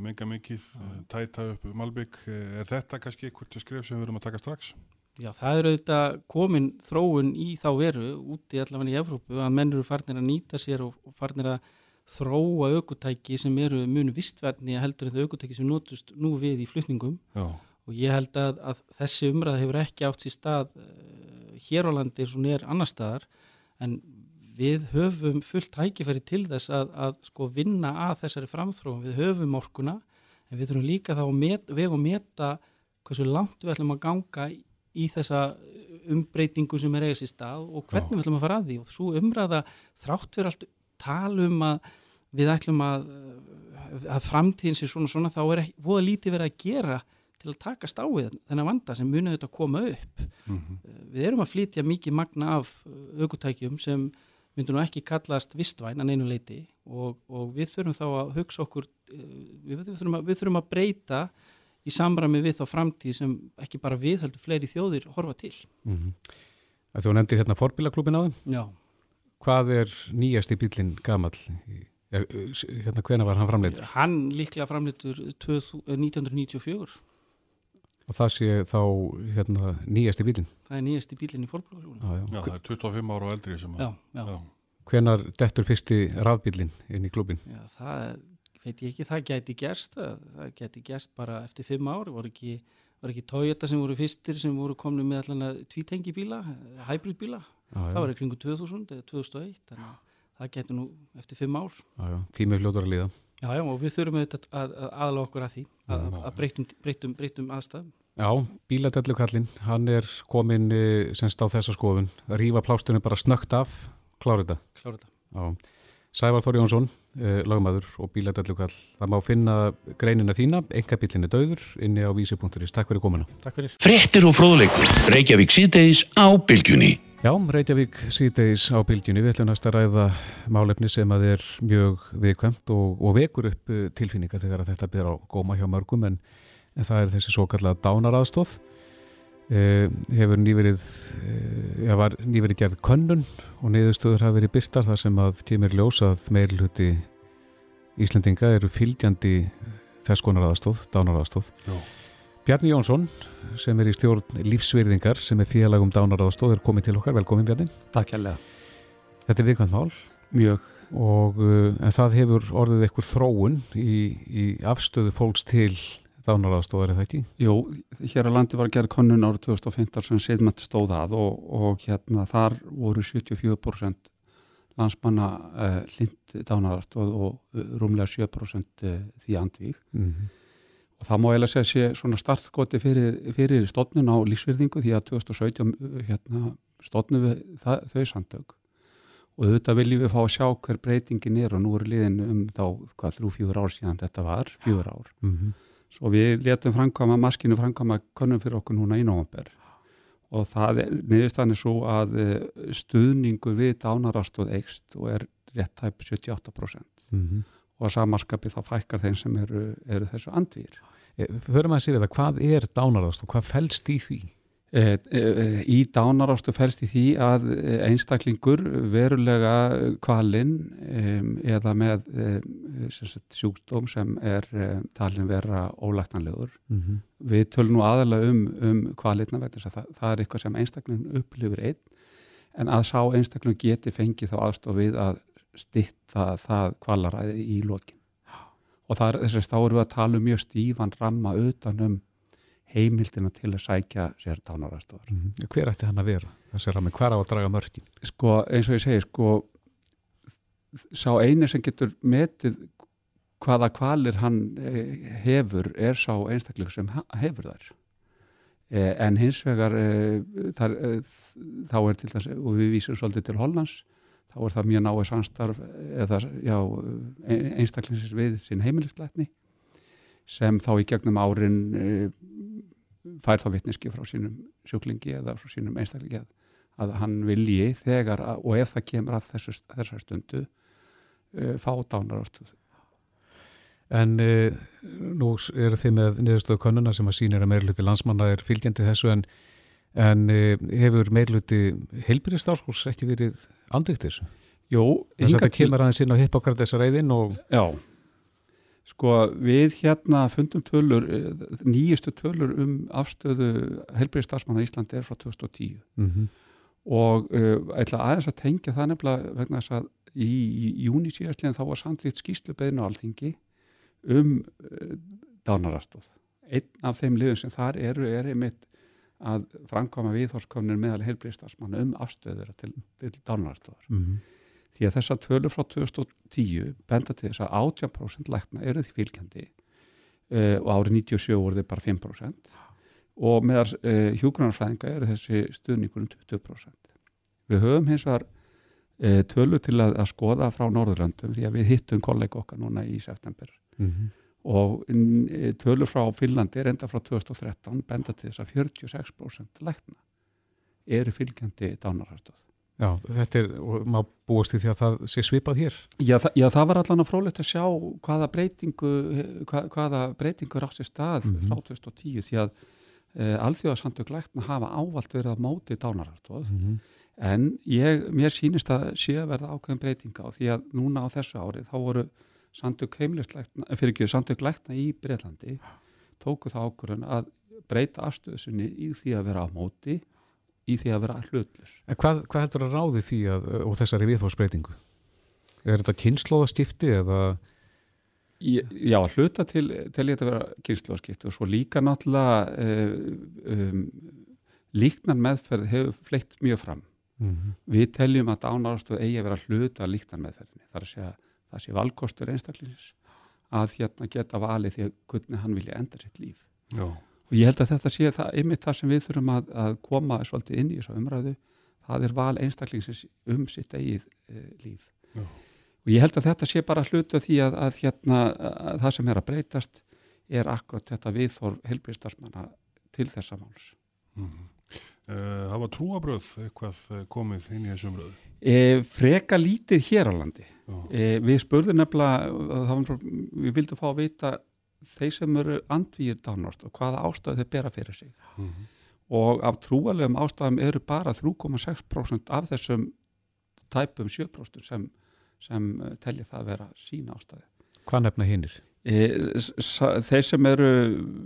menga mikið, tæta upp Malbygg, er þetta kannski eitthvað skrif sem við verum að taka strax? Já, það er auðvitað komin þróun í þá veru úti allavega í Evrópu að menn eru farnir að nýta sér og, og farnir að þróa aukutæki sem eru munu vistverðni að heldur þetta aukutæki sem notust nú við í flutningum Já. og ég held að, að þessi umræð hefur ekki átt sér stað uh, hér á landi sem er annar staðar en við höfum fullt tækifæri til þess að, að sko vinna að þessari framþróum, við höfum orkuna en við þurfum líka þá að met, vega og meta hversu langt við ætlum að ganga í í þessa umbreytingu sem er eigast í stað og hvernig við ætlum að fara að því. Og svo umræða þrátt fyrir allt talum að við ætlum að, að framtíðin sé svona svona þá er voða lítið verið að gera til að taka stáið þennan vanda sem munið þetta að koma upp. Mm -hmm. við erum að flytja mikið magna af aukutækjum sem myndur nú ekki kallast vistvæn að neinu leiti og, og við þurfum þá að hugsa okkur við þurfum að, við þurfum að breyta í samræmi við þá framtíð sem ekki bara við heldur fleiri þjóðir horfa til. Mm -hmm. Þú nefndir hérna forbílaklubin á þeim? Já. Hvað er nýjast í bílinn gamal? Hérna hvena var hann framleitur? Hann líklega framleitur 1994. Og það sé þá hérna, nýjast í bílinn? Það er nýjast í bílinn í forbílaklubin. Já, já. já, það er 25 ára og eldri sem að... Já, já. já. Hvenar dettur fyrsti rafbílinn inn í klubin? Já, það er veit ég ekki, það geti gerst það geti gerst bara eftir fimm ár. Voru ekki, var ekki Toyota sem voru fyrstir sem voru komni með allan tvítengi bíla, hybrid bíla ah, það var kringu 2000 eða 2001 þannig að það geti nú eftir fimm ár. Tímið fljóður að líða. Já, já, og við þurfum auðvitað að, að aðla okkur að því að, að breytum, breytum, breytum aðstæðum. Já, bíladellukallin, hann er komin eh, semst á þessa skoðun. Rýfa plástunum bara snögt af. Klárið þetta? Klárið þetta. Já Sævar Þóri Jónsson, eh, lagmaður og bíladellukall. Það má finna greinina þína, enga bílinni döður, inni á vísi.is. Takk fyrir komuna. Takk fyrir. Frettir og fróðleikur, Reykjavík síðdeis á Bilgjunni. Já, Reykjavík síðdeis á Bilgjunni. Við ætlum að ræða málefni sem að er mjög viðkvæmt og, og vekur upp eh, tilfinningar þegar þetta ber á góma hjá mörgum en, en það er þessi svo kallega dánaraðstóð. Uh, hefur nýverið uh, var nýverið gerð könnun og niðurstöður hafa verið byrtar þar sem að kemur ljósað meirluti Íslendinga eru fylgjandi þess konar aðstóð, dánaraðstóð Bjarni Jónsson sem er í stjórn lífsverðingar sem er félagum dánaraðstóð er komið til okkar, velkomin Bjarni. Takk hérlega. Þetta er vikvæmt mál. Mjög. Og uh, en það hefur orðið eitthvað þróun í, í afstöðu fólks til dánaraðstofar er það ekki? Jú, hér á landi var að gera konun árið 2015 sem seðmætt stóð að og, og hérna þar voru 74% landsmanna uh, lind dánaraðstof og uh, rúmlega 7% uh, því andvík Mm -hmm. og það má eiginlega segja sé svona startskoti fyrir, fyrir stofnun á lífsverðingu því að 2017 uh, hérna, stofnum við það, þau samtök og auðvitað viljum við fá að sjá hver breytingin er og nú er liðin um þá hvað þrjú fjúur ár síðan þetta var, fjúur ár Mm -hmm. Svo við letum framkvæma, maskinu framkvæma könnum fyrir okkur núna í nógumber og það er niðurstæðan er svo að eh, stuðningu við dánarastóð eikst og er rétt tæp 78% Mm -hmm. og að samarskapi þá fækkar þeim sem eru, eru þessu andvýr. Förum að sér þetta, hvað er dánaraðstof, hvað fælst í því? E, e, í dánarástu fælst í því að einstaklingur verulega kvalinn eða með sjúkdóm sem er talin vera ólæktanlegur. Mm -hmm. Við tölum nú aðalega um, um kvalirna vegna það, það er eitthvað sem einstaklingur upplifur einn en að sá einstaklingur geti fengið þá aðstof við að stitta það kvalaræði í lokin. Og það er þess að þá erum við að tala um mjög stífan ramma utan um heimildina til að sækja sér dánarastofar. Mm -hmm. Hver ætti hann að vera? Þessi rami, hver á að draga mörkin? Sko, eins og ég segi, sko sá eini sem getur metið hvaða kvalir hann hefur er sá einstaklega sem hefur þar. En hins vegar þar, þá er til þess, og við vísum svolítið til Hollands, þá er það mjög náið samstarf eða já, einstaklingsins við sín heimilisleitni sem þá í gegnum árin fær þá vitneski frá sínum sjúklingi eða frá sínum einstaklingi að hann vilji þegar og ef það kemur að þessu, þessar stundu uh, fá dánarastuð. En uh, nú eru þið með niðurstöðu konuna sem að sínir að meirluti landsmanna er fylgjandi þessu en, en uh, hefur meirluti heilbyrðist áskóls ekki verið andrikt þessu? Jú. Þetta kemur aðeins inn á hippokratessa reyðin og... Já. Sko við hérna fundum tölur, nýjustu tölur um afstöðu helbriðstarfsmanna í Íslandi er frá 2010 mm -hmm. og uh, ætla aðeins að tengja það nefnilega vegna þess að í, í júni síðastleginn þá var samtlýtt skýslubeðinu alþingi um uh, dánarastóð. Einn af þeim liðum sem þar eru er einmitt að framkvæma viðhórsköfnir meðal helbriðstarfsmanna um afstöður til, til dánarastóðar. Mm -hmm. Því að þessar tölur frá 2010 benda til þess að 80% lækna eru því fylgjandi uh, og árið 97 voru þið bara 5% og meðar uh, hjúgrunarfræðinga eru þessi stuðningur um 20%. Við höfum hins vegar uh, tölur til að, að skoða frá Norðurlöndum því að við hittum kollega okkar núna í september mm -hmm. og tölur frá Finnlandi er enda frá 2013 benda til þess að 46% lækna eru fylgjandi dánarhastöð. Já, þetta er, og maður búast í því að það sé svipað hér. Já, það, já, það var allan að frólægt að sjá hvaða breytingu, hvað, hvaða breytingu rátt sér stað mm -hmm. frá 2010 því að e, alþjóðasandök lækna hafa ávalt verið að móti dánarastóð mm -hmm. en ég, mér sínist að sé að verða ákveðin breytinga á því að núna á þessu ári þá voru sandök heimilislækna, fyrir ekki sandök lækna í Breitlandi tóku það ákvörðun að breyta afstöðusinni í því að vera á móti í því að vera hlutlus. En hvað, hvað heldur að ráði því að, og þessari viðfórsbreytingu? Er þetta kynnslóðaskipti eða? Já, hluta til, til að vera kynnslóðaskipti og svo líka náttúrulega um, líknar meðferð hefur fleitt mjög fram. Mm -hmm. Við teljum að dánarástuð eigi að vera hluta líknar meðferðinni. Það er að segja, það sé valkostur einstaklingsins að hérna geta valið því að hvernig hann vilja enda sitt líf. Já. Og ég held að þetta sé það ymmið það sem við þurfum að, að koma svolítið inn í þessu umræðu. Það er val einstaklingsins um sitt eigið e, líf. Já. Og ég held að þetta sé bara hlutu því að, að, hérna, að það sem er að breytast er akkurat þetta viðþór helbriðstarfsmanna til þessa máls. Mm -hmm. uh, hafa trúabröð eitthvað komið inn í þessu umræðu? E, freka lítið hér á landi. E, við spurðum nefnilega, við vildum fá að vita þeir sem eru andvíir dánast og hvaða ástöðu þeir bera fyrir sig. Mm -hmm. og af trúalegum ástæðum eru bara 3,6% af þessum tæpum 7% sem, sem eh, telja það að vera sína ástæði. Hvað nefna hinnir? E, þeir sem eru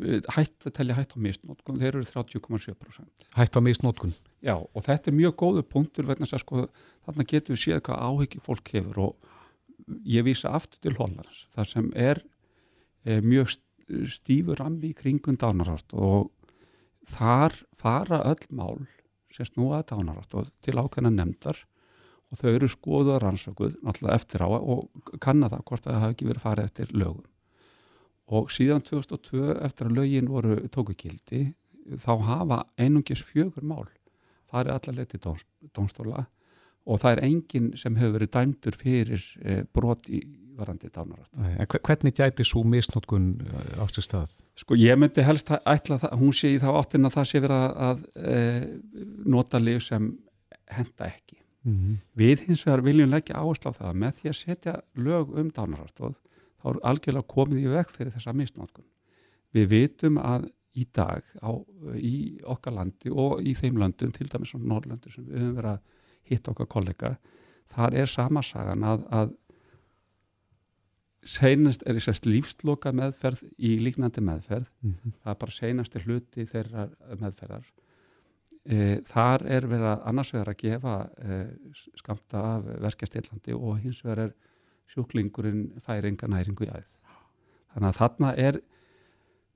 e, hætt að telja hætt á misnótkun, þeir eru 30,7%. Hætt á misnótkun? Já, og þetta er mjög góðu punktur vegna að sko, þarna getur við séð hvað áhyggi fólk hefur og ég vísa aftur til Hollands, þar sem er mjög stífur rammi í kringun dánarást og þar fara öll mál sem snúaði dánarást og til ákveðna nefndar og þau eru skoðuð og rannsökuð náttúrulega eftir á og kanna það hvort það hafi ekki verið farið eftir lögum. Og síðan 2002 eftir að lögin voru tókukildi þá hafa einungis fjögur mál er allar letið dóns, dónstóla og það er enginn sem hefur verið dæmdur fyrir e, brot í varandi dánarátt. Hvernig gæti svo misnótkun eh, á sér stað? Sko ég myndi helst að ætla það, hún sé í þá áttin að það sé verið að, að e, nota lið sem henda ekki. Mm -hmm. Við hins vegar viljum leggja áherslu á það með því að setja lög um dánarátt þá er algjörlega komið í veg fyrir þessa misnótkun. Við vitum að í dag á, í okkar landi og í þeim löndum, til dæmis svona Norrlöndur sem við höfum verið að hitta okkar kollega, þar er samasagan að, að senast er þessast lífsloka meðferð í líknandi meðferð, mm -hmm. það er bara senasti hluti þeirra meðferðar. E, þar er verið að annars verið að gefa e, skamta af verkastillandi og hins verið er sjúklingurinn fær enga næringu í æð. Þannig að þarna er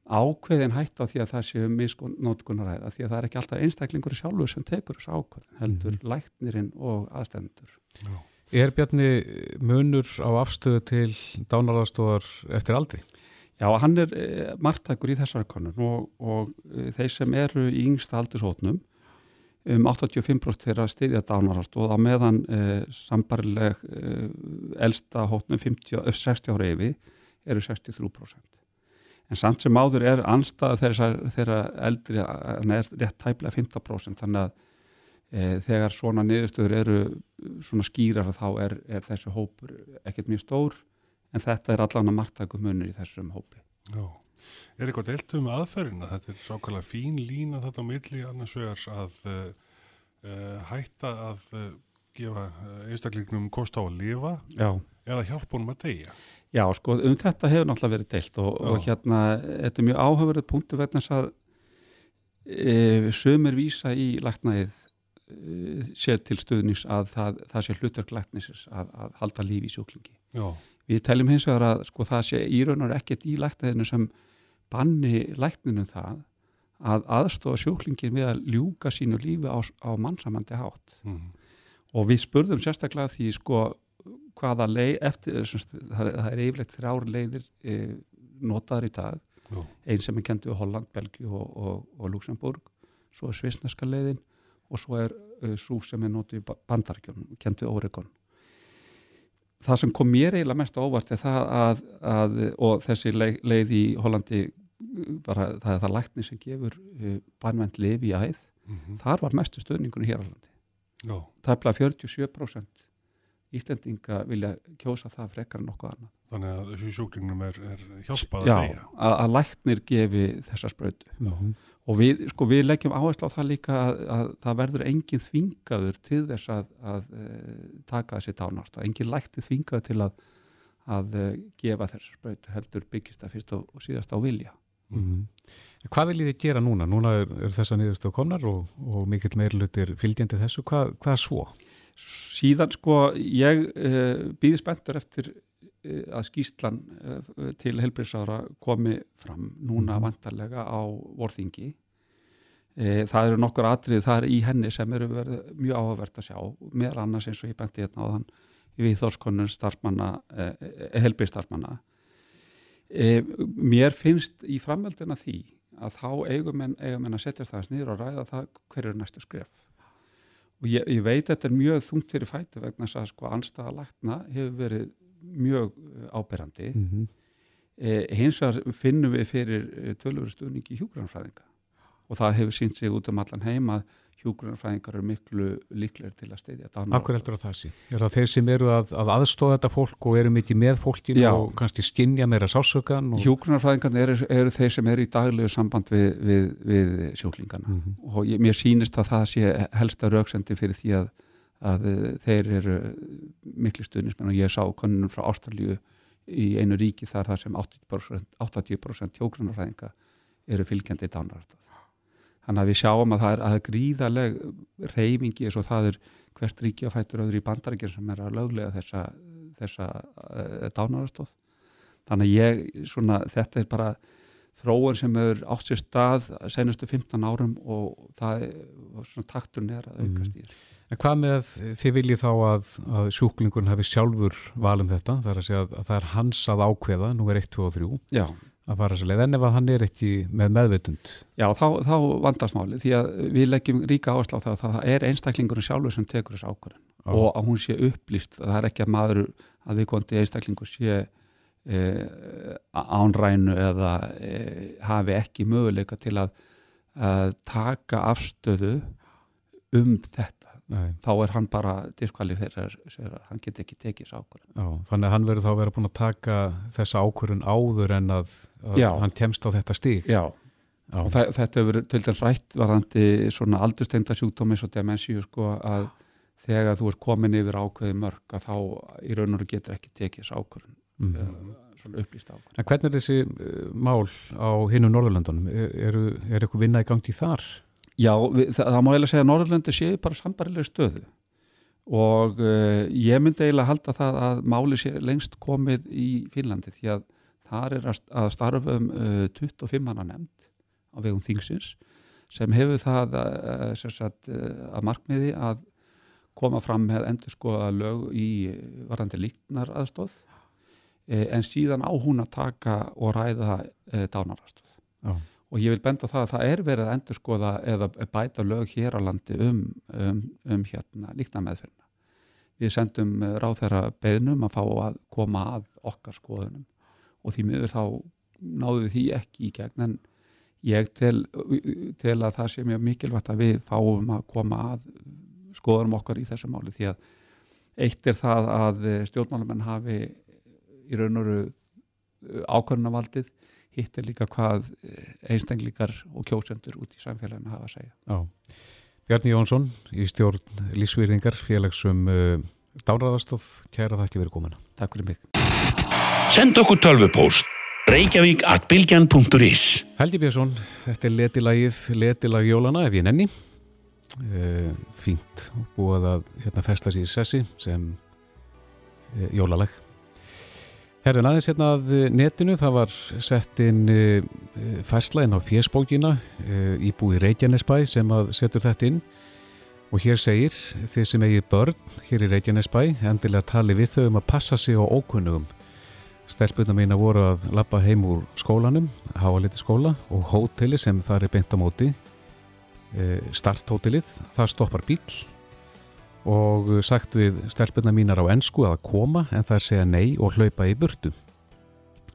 ákveðin hætt á því að það séu misnótkunaræða því að það er ekki alltaf einstaklingur sjálfur sem tekur þessu ákveðin, heldur mm -hmm. læknirinn og aðstendur. Já. Er Bjarni munur á afstöðu til dánarðastofar eftir aldri? Já, hann er e, margtækur í þessari konun og, og e, þeir sem eru í yngsta aldurshótnum um 85% þeirra stiðja dánarast og á meðan eh, sambarileg eh, elsta hótnum 50, 60 ára yfi eru 63%. En samt sem áður er anstað þeirra eldri en er rétt tæplega 15% þannig að eh, þegar svona niðurstöður eru svona skýrar þá er, er þessi hópur ekkert mjög stór en þetta er allan að margtæku munir í þessum hópi. Já. Er eitthvað deilt um aðferðina? Þetta er sákala fín lína þetta á milli annars vegars að uh, hætta að uh, gefa einstaklingnum kost á að lifa Já. eða hjálpa honum að deyja. Já, sko, um þetta hefur náttúrulega verið deilt og, og hérna, þetta er mjög áhagverðið punktu vegna þess að e, sömur vísa í læknaðið sér til stuðnings að það, það sé hlutverk læknisins að, að halda lífi í sjúklingi. Já. Við teljum hins vegar að sko, það sé í raunar ekkert í læknaðinu sem banni lækninu það að aðstofa sjúklingin við að ljúka sínu lífi á, á mannsamandi hátt mm. og við spurðum sérstaklega því sko hvaða leið eftir, það er yfirlegt þrjár leiðir e, notaður í dag Jó. einn sem er kendið við Holland, Belgiu og, og, og Luxemburg svo er svisneska leiðin og svo er e, svo sem er notið í bandarkjón kendið við Oregon það sem kom mér eiginlega mest ávart er það að, að og þessi leið, leið í Hollandi bara það er það lækni sem gefur uh, bannvend lifi í æð mm -hmm. þar var mestu stöðningunni hér á landi no. það er bara 47% Íslendinga vilja kjósa það frekar en nokkuð annað Þannig að þessu sjúklingnum er, er hjálpað að Já, að, læknir gefi þessa sprödu -hmm. Og við, sko, við leggjum áherslu á það líka að, að það verður engin þvingaður til þess að, að uh, taka þessi dánast, að engin lækti þvingaður til að uh, gefa þessa sprödu heldur byggist að fyrst og, síðast á vilja Mm -hmm. Hvað viljið þið gera núna? Núna er, er þessa niðurstu konar og, og mikill meirlutir fylgjandi þessu. Hvað, hvað svo? Síðan sko ég uh, eh, býði spenntur eftir að skýslan uh, til helbriðsára komi fram núna -hmm. vantarlega á vorþingi. Það eru nokkur atrið þar í henni sem eru verið mjög áhugavert að sjá meðal annars eins og ég benti hérna á þann við þórskonun starfsmanna, helbriðstarfsmanna mér finnst í framveldina því að þá eigum en, eigum en að setjast það nýður og ræða það hver er næstu skref og ég, ég veit að þetta er mjög þungt fyrir fæti vegna að sko anstaða lækna hefur verið mjög e, áberandi mm -hmm. e, hins vegar finnum við fyrir e, tölvöru stuðningi í hjúgrannfræðinga og það hefur sínt sig út um allan heim að hjúgrunarfræðingar eru miklu líklegir til að steyðja Akkur heldur að það sé? Er það þeir sem eru að, að aðstóða þetta fólk og eru mikið með fólkinu Já. og kannski skinja meira sásökan? Og... Hjúgrunarfræðingar eru, eru þeir sem eru í daglegu samband við, við, við sjúklingana mm -hmm. og ég, mér sýnist að það sé helsta því að, að þeir eru miklu stuðnismenn og ég sá konunum frá Ástralju í einu ríki þar þar sem 80%, 80 hjúgrunarfræðinga eru fylgjandi í dánarastöð Þannig að við sjáum að það er, að gríðaleg reyfingi eins og það er hvert ríki að fættur öðru í bandaríkjum sem er að löglega þessa, þessa uh, eh, dánarastóð. Þannig að ég, svona, þetta er bara þróun sem er átt sér stað senustu 15 árum og það er, svona takturn er að aukast í þetta. Mm. En hvað með þið viljið þá að, að sjúklingun hafi sjálfur valum þetta? Það er að segja að, að það er hans að ákveða, nú er 1, 2 og 3. Já að fara sér leið en ef hann er ekki með meðvitund Já, þá, þá vandast máli því að við leggjum ríka áherslu á það að það er einstaklingur sjálfur sem tekur þessu ákvörðin ah. og að hún sé upplýst það er ekki að maður að við kondi einstaklingur sé e, ánrænu eða e, hafi ekki möguleika til að, að taka afstöðu um þetta Nei. þá er hann bara diskvaliférar hann getur ekki tekið þessu ákvörðun Þannig að hann verður þá að vera búin að taka þessa ákvörðun áður en að, að hann kemst á þetta stík Já, Já. þetta hefur til dæmis rætt varðandi svona aldursteinda sjúkdómi svo demensíu sko að þegar þú er komin yfir ákveði mörg að þá í raun og raun getur ekki tekið þessu ákvörðun mm. svona upplýst ákvörðun En hvernig er þessi uh, mál á hinu Norðurlandunum? Er, er, er eitthvað vinna í gangi þar? Já, við, það, það má eiginlega segja að Norðurlandi séu bara sambarilega stöðu og uh, ég myndi eiginlega halda það að máli sé lengst komið í Fínlandi því að þar er að starfum uh, 25 manna nefnd á vegum Þingsins sem hefur það uh, sagt, að markmiði að koma fram með endur skoða lög í varðandi líknar aðstóð en síðan á hún að taka og ræða dánaraðstóð. Já og ég vil benda það að það er verið að endur skoða eða bæta lög hér á landi um, um, um hérna líkna meðferna. Við sendum eh, ráð þeirra beðnum að fá að koma að okkar skoðunum. Og því miður þá náðu við því ekki í gegn. En ég tel, tel að það sé mjög mikilvægt að við fáum að koma að skoðunum okkar í þessu máli. Því að eitt er það að stjórnmálamenn hafi í raun og veru ákvörnavaldið hitt er líka hvað eh, einstaklingar og kjósendur út í samfélaginu hafa að segja. Já. Bjarni Jónsson í stjórn Lísvíðingar félagsum uh, eh, Dánræðastóð, kæra það ekki verið komina. Takk fyrir mig. Send okkur tölvupóst reykjavík at bilgjan.is Helgi Björnsson, þetta er letilagið letilag jólana ef ég nenni uh, fínt búið að hérna festa sér í sessi sem uh, jólalag Herðin aðeins hérna að netinu, það var sett inn e, færslæðin á fjersbókina e, íbúi Reykjanesbæ sem að setur þetta inn. Og hér segir þeir sem eigið börn hér í Reykjanesbæ endilega tali við þau um að passa sig á ókunnugum. Stelpuna mína voru að lappa heim úr skólanum, hafa liti skóla og hóteli sem það er beint á móti, e, starthótelið, það stoppar bíl og sagt við stelpuna mínar á ennsku að koma en þær segja nei og hlaupa í burtu.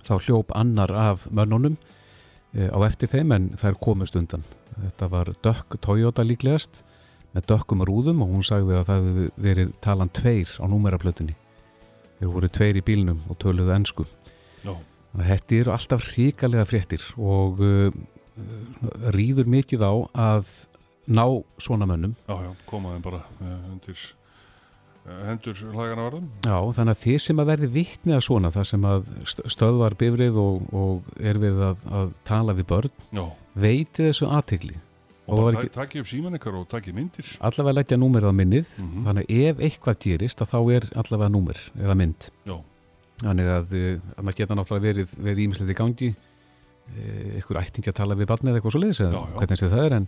Þá hljóp annar af mönnunum eh, á eftir þeim en þær komust undan. Þetta var dökk Toyota líklegast með dökkum rúðum og hún sagði að það hefði verið talan tveir á númeraplötunni. Þeir voru tveir í bílnum og töluðu ennsku. No. Þetta eru alltaf ríkalega fréttir og uh, rýður mikið á að ná svona mönnum Já, já, komaðum bara uh, undir uh, hendur lagana varðum Já, þannig að þið sem að verði vittni að svona það sem að stöðvar bifrið og, og er við að, að tala við börn já. veiti þessu aðtegli og bara ekki... takk ég upp síman ykkar og takk ég myndir allavega leggja númerið á minnið mm -hmm. þannig að ef eitthvað gerist þá er allavega númer eða mynd já. þannig að, eh, að maður geta náttúrulega verið verið ímislegt í gangi eitthvað ættingi að tala við barnið eða eitthvað svo leiðis eða hvernig það er en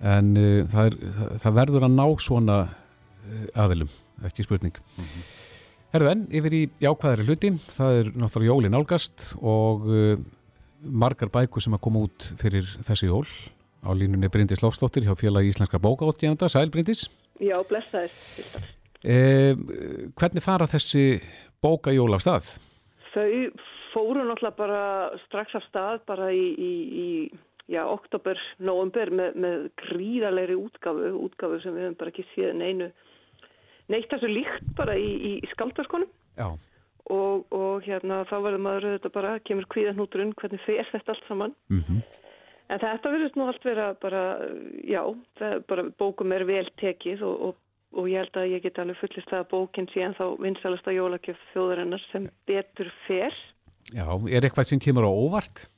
en uh, það, er, það verður að ná svona uh, aðilum, ekki spurning. Mm -hmm. Herru en, yfir í jákvæðari hluti, það er náttúrulega jólin álgast og uh, margar bækur sem að koma út fyrir þessi jól. Á línunni Bryndis Lofsdóttir hjá félagi Íslenskra bókaóttjænda Sæl Bryndis Já, blessaður Hvernig fara þessi bókajól af stað? Þau fóru náttúrulega bara strax af stað bara í, í, í já, oktober, november með, með gríðalegri útgafu, útgafu sem við hefum bara ekki séð neinu, neitt þessu líkt bara í, í, í skaldaskonum Já, og, og hérna þá verður maður þetta bara, kemur kvíðan húturinn, hvernig fer þetta allt saman. mhm, En þetta verðist nú allt vera bara, já, bara bókum er vel tekið og, og, og ég held að ég get alveg fullist það að bókin sé en þá vinsalasta jólakjöf þjóðarinnar sem betur fer. já, er eitthvað sem kemur á óvart?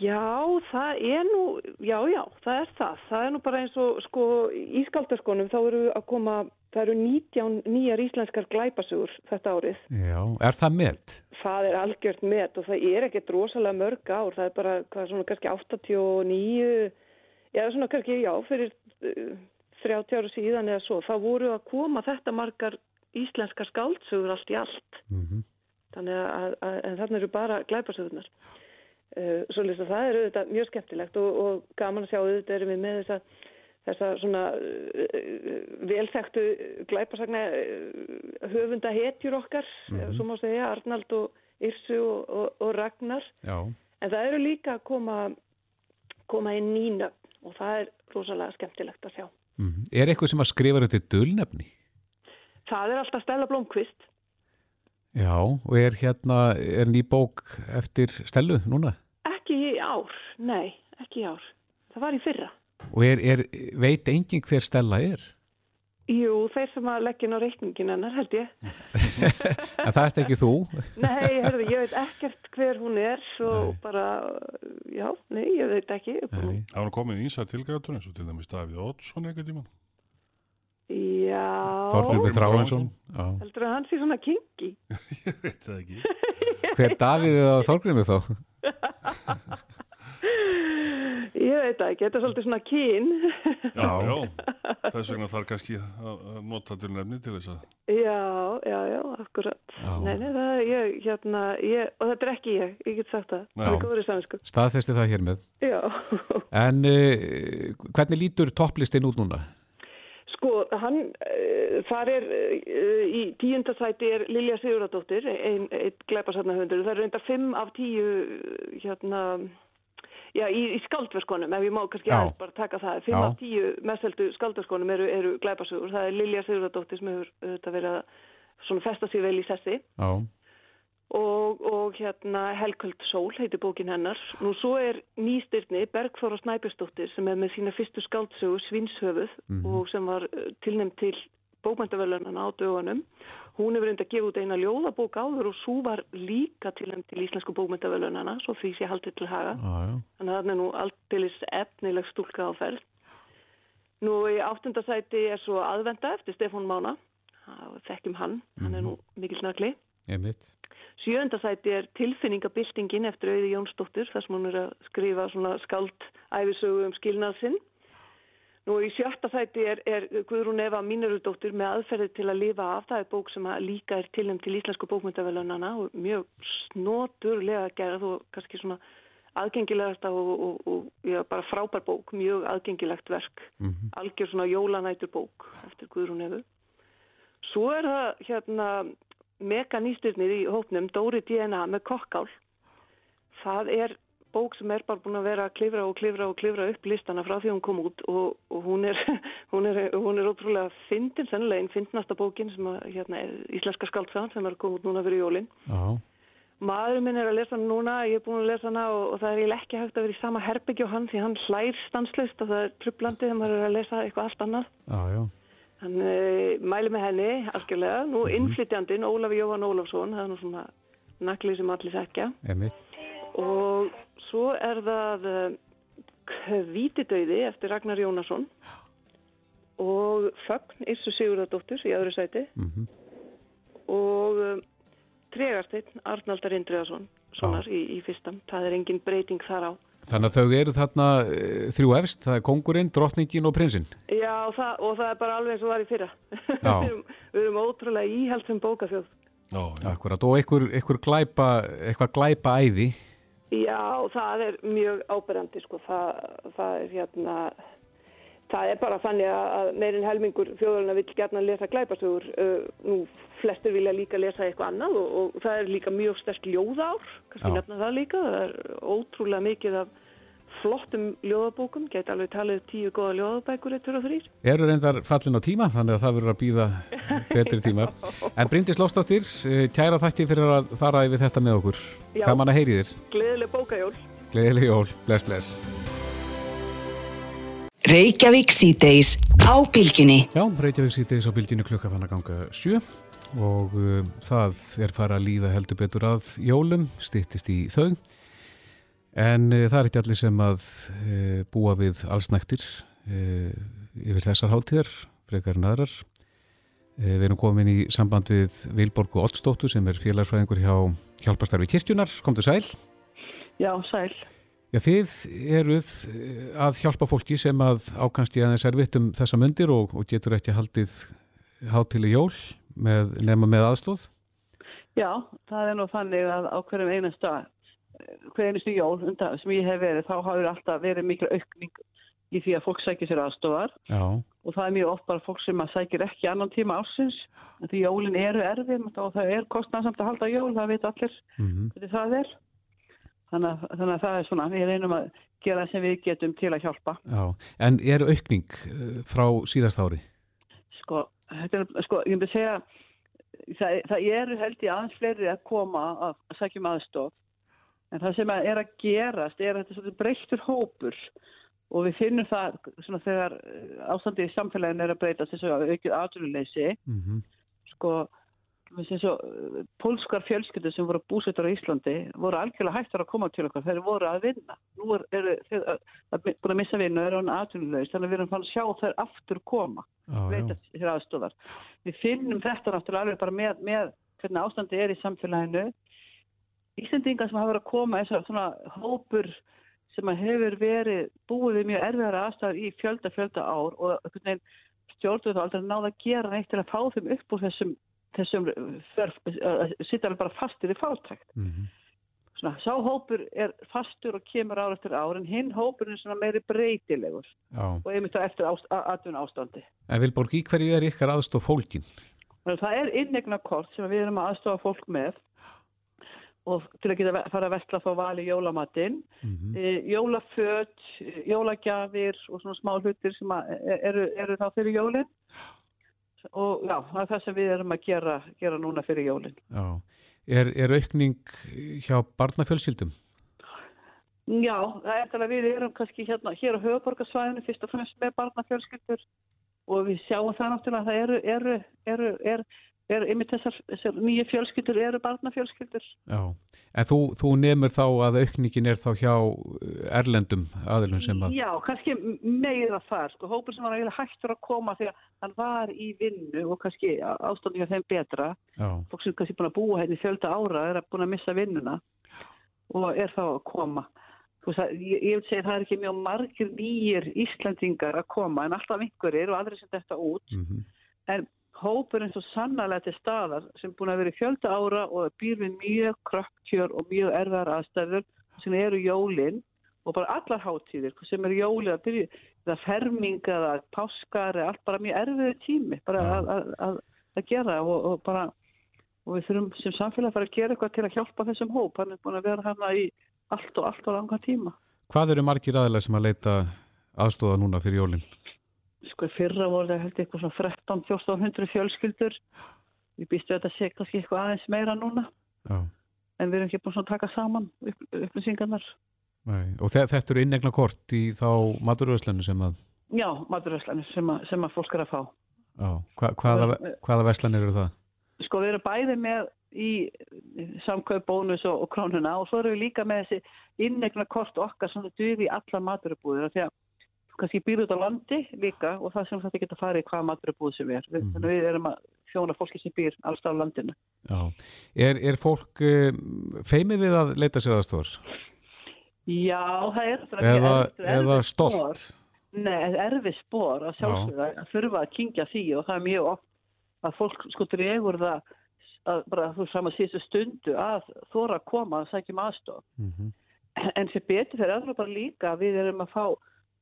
Já, það er nú, já, já, það er það. Það er nú bara eins og, sko, í skaldaskonum þá eru að koma, það eru 19 nýjar íslenskar glæpasugur þetta árið. Já, er það með? Það er algjört met og það er ekkert rosalega mörg ár. Það er bara, hvað, svona kannski 89, já, svona kannski, já, fyrir uh, 30 ára síðan eða svo. Það voru að koma þetta margar íslenskar skaldsugur allt í allt. Mhm, Þannig að, að, að þarna eru bara glæpasögurnar. Uh, svo lýst að það er auðvitað mjög skemmtilegt og, og gaman að sjá auðvitað erum við með þessa, þessa svona uh, velþektu glæpasagna uh, höfunda hetjur okkar, mm Mhm. svo má segja, Arnald og Yrsu og, og, og Ragnar. Já, En það eru líka að koma, koma inn nýna og það er rosalega skemmtilegt að sjá. mhm. Er eitthvað sem að skrifa þetta dulnefni? Það er alltaf Stella Blomqvist. Já, og er hérna, er ný bók eftir Stellu núna? Ekki í ár, nei, ekki í ár. Það var í fyrra. Og er, er, veit enginn hver Stella er? Jú, þeir sem að leggja inn á reikningin hennar held ég. En það ert ekki þú? Nei, herðu, ég veit ekkert hver hún er og bara, já, nei, ég veit ekki. Nei. Það var komið ísað tilgætur eins og til dæmis Davíð Oddsson eitthvað tíman. Já, Þorfjörður Þráinsson? Já. heldur að hann sé svona kingi. Ég veit það ekki. Hver Davíð eða Þorgrymur þá? Ég veit það ekki, þetta er svolítið svona kín. Já, já. Þess vegna þarf kannski að nota til nefni til þess að... Já, já, já, akkurat. Já. Nei, nei, það er ég, hérna, ég, og þetta er ekki ég, ég get sagt það. Það er. Staðfesti það hér með. Já. En uh, hvernig lítur topplistin út núna? Sko, hann, uh, þar er uh, í tíundasæti er Lilja Siguradóttir, einn ein glæpasarnahöndur. Það er reynda fimm af tíu, hérna, já, í, í skaldverskonum, ef ég má kannski aðeins bara taka það. Fimm Já. af tíu mesteldu skaldverskonum eru, eru glæpasugur. Það er Lilja Siguradóttir sem hefur þetta verið að svona festa sér vel í sessi. Já, Og, og hérna Helköld Sól heitir bókin hennar. Nú svo er nýstyrni Bergþóra Snæbjörnsdóttir sem er með sína fyrstu skáldsögu Svinshöfuð og sem var uh, tilnæmt til bókmæntavelunana á dögunum. Hún hefur enda að gefa út eina ljóðabók áður og svo var líka tilnæmt til íslensku bókmæntavelunana, svo því sé haldið til haga. já. Þannig að það er nú alltilis efnileg stúlka á ferð. Nú í áttundasæti er svo aðvenda eftir Stefán Mána. Þekkjum hann, hann er nú mikil snakli. Einmitt. Sjöndasæti er tilfinningabildingin eftir auði Jónsdóttir þar sem hún er að skrifa svona skald æfisögu um skilnaðsinn. Nú í sjötta sæti er, er Guðrún Eva Mínarudóttir með aðferði til að lifa af. Það er bók sem líka er tilnæmt til Íslensku bókmyndavelunana og mjög snoturlega gerð og kannski svona aðgengilegasta og, og, og já, bara frábær bók, mjög aðgengilegt verk. Mhm. Algjör svona jólanætur bók eftir Guðrún Efu. Svo er það hérna mega nýstyrnir í hópnum Dóri DNA með kokkál. Það er bók sem er bara búin að vera að klifra og klifra og klifra upp listana frá því hún kom út og, og hún, er, hún, er, hún er ótrúlega fyndin, sennilega einn fyndnasta bókin sem að, hérna, íslenska skaldsagan sem er að koma út núna fyrir jólinn. Já, Maður minn er að lesa hana núna, ég er búin að lesa hana og, og það er eiginlega ekki hægt að vera í sama herbyggja á hann því hann hlær stanslust og það er trublandi þegar maður er að lesa eitthvað allt annað. já, já. Hann uh, mæli með henni, algjörlega. Nú innflytjandinn, Ólafi Jóhann Ólafsson, það er nú svona naklið sem allir þekkja. Og svo er það Kvítidauði eftir Ragnar Jónasson og Fögn Issu Sigurðardóttur í öðru sæti Mhm. og uh, Tregarsteinn Arnaldar Indriðarsson sonar í, í fyrstam. Það er engin breyting þar á. Þannig að þau eru þarna þrjú efst, það er kongurinn, drottningin og prinsinn. Það, og það er bara alveg eins og var í fyrra. Við, erum, við erum ótrúlega íhaldsum bókafjóð. Já. Akkurat, og einhver glæpa, eitthvað glæpa æði. Já, það er mjög áberandi sko, það, það er hérna, það er bara þannig að meirinn helmingur þjóðurinn vill gerna lesa glæpasögur, uh, nú flestir vilja líka lesa eitthvað annað og, og það er líka mjög sterk ljóðár, kannski nefna það líka, það er ótrúlega mikið af flottum ljóðabókum, geti alveg talið tíu góða ljóðabækur eittur og þrýr. Eru reyndar fallin á tíma, þannig að það verður að býða betri tíma. En Bryndis Lóstóttir, kæra þætti fyrir að fara yfir þetta með okkur. Já. Hvað manna heyri þér? Gleðileg bókajól. Gleðileg jól, bless, bless. Reykjavík síðdeis á bylginni. Já, Reykjavík síðdeis á bylginni klukka fann að ganga sjö og uh, það er fara að líða heldur betur að jólum, stýttist í þau. En uh, það er ekki allir sem að uh, búa við allsnæktir uh, yfir þessar hátíðar, frekar en aðrar. Við erum komin í samband við Vilborgu Ottstóttur sem er félagsfræðingur hjá Hjálpastarfi Kirkjunar. Komdu sæl. Já, sæl. Já, þið eruð að hjálpa fólki sem að ákannst í aðeins erfitt um þessa myndir og, og getur ekki haldið hátíli jól með, nema með aðstóð. Já, það er nú þannig að á hverjum einasta, hver einustu jól undan sem ég hef verið, þá hafur alltaf verið mikil aukning í því að fólk sækir sér aðstofar Já, og það er mjög oft bara fólk sem að sækir ekki annan tíma ársins, en því jólin eru erfið og það er kostnarsamt að halda jól, það veit allir mhm. hvernig það er. Þannig að, þannig að það er svona, við reynum að gera það sem við getum til að hjálpa. já. En er aukning uh, frá síðast ári? Sko, þetta er, sko, ég myndi segja, það, það eru held ég aðeins fleiri að koma að, að sækjum aðstof, en það sem er að gerast er að þetta er svolítið breyttur hópur og við finnum það svona þegar eh, ástandið í samfélaginu er að breytast þess að aukið aðrunuleysi, Mm -hmm. sko, þess að pólskar fjölskyldur sem voru búsettar á Íslandi voru algjörlega hættar að koma til okkar, þeir voru að vinna. Nú er, eru þeir að, að, búin að missa vinnu og eru hann aðrunuleysi, þannig að við erum fann að sjá þær aftur koma. Já, já. veita þér aðstofar. Við finnum þetta náttúrulega alveg bara með, með hvernig ástandi er í samfélaginu. Íslendingar sem hafa verið að koma eins og svona hópur sem hefur verið búið við mjög erfiðara aðstæður í fjölda fjölda ár og stjórnum þá aldrei náða að gera neitt til að fá þeim upp úr þessum, þessum förf, sittar alveg bara fastir í fátækt. Mhm. Svona, sá hópur er fastur og kemur ár eftir ár en hinn hópur er svona meiri breytilegur Já. og einmitt á eftir ást, aðtun ástandi. En Vilborg, í hverju er ykkar aðstóð fólkin? Það er innegna kort sem við erum að aðstofa fólk með og til að geta fara að vestla þá vali jólamatinn, Mhm. e, jólaföt, e, jólagjafir og svona smá hlutir sem að e- eru, eru þá fyrir jólinn og já, það er það sem við erum að gera, gera núna fyrir jólinn. Já. Er, er aukning hjá barnafjölskyldum? Já, það er þannig að við erum kannski hérna hér á höfuborgarsvæðinu fyrst og fremst með barnafjölskyldur og við sjáum það náttúrulega að það eru, eru, eru, er, er einmitt þessar, þessar nýju fjölskyldur eru barnafjölskyldur. Já. En þú, þú nemur þá að aukningin er þá hjá uh, erlendum aðilum sem að... Já, kannski meira það, sko, hópur sem var eiginlega hættur að koma þegar hann var í vinnu og kannski ástandi hjá þeim betra. Já. Fólk sem kannski búin að búa hérna í fjölda ára er að búin að missa vinnuna og er þá að koma. Þú veist að ég, ég vil segja að það er ekki mjög margir nýjir Íslandingar að koma en alltaf einhverjir og aðri sem þetta út. Mhm. En hópur eins og sannarlega til staðar sem búin að vera fjölda ára og býr við mjög krökkjör og mjög erðar aðstæður sem eru jólin og bara allar hátíðir sem eru jólið að byrja eða ferming eða páskar allt bara mjög erfiður tími bara að, að, að, að gera og, og bara og við þurfum sem samfélag að fara að gera eitthvað til að hjálpa þessum hóp hann er búin að vera hana í allt og allt og langa tíma Hvað eru margir aðilega sem að leita aðstóða núna fyrir jólinn? Sko fyrra voru það held eitthvað svona 13-1400 fjölskyldur við býstu að þetta sé kannski eitthvað aðeins meira núna Já. en við erum ekki búin að taka saman upp, upplýsingarnar Nei. Og þe þetta eru innegna kort í þá maturvöslanu sem að... já, maturvæslanir sem, sem að fólk er að fá Já. Hva, hvaða, hvaða veslanir eru það? sko við erum bæði með í samkaup, bónus og, og krónuna og svo erum við líka með þessi innegna kort okkar sem það duði í alla maturubúðir því að þú kannski býr út á landi líka og það sem þetta geta farið í hvaða maturubúð sem er Mhm. þannig að við erum að þjóna fólki sem býr alls á landinu Já. Er, er fólk um, feimið við að leita sér aðstóðar? Já, það er þetta Eða, eða stolt? Nei, erfið spór að sjálfsögða að þurfa að kingja því og það er mjög oft að fólk sko dregur það að bara þú saman síðustu stundu að þóra að koma að sækjum aðstof. Mhm. En sem betur fyrir öðru bara líka að við erum að fá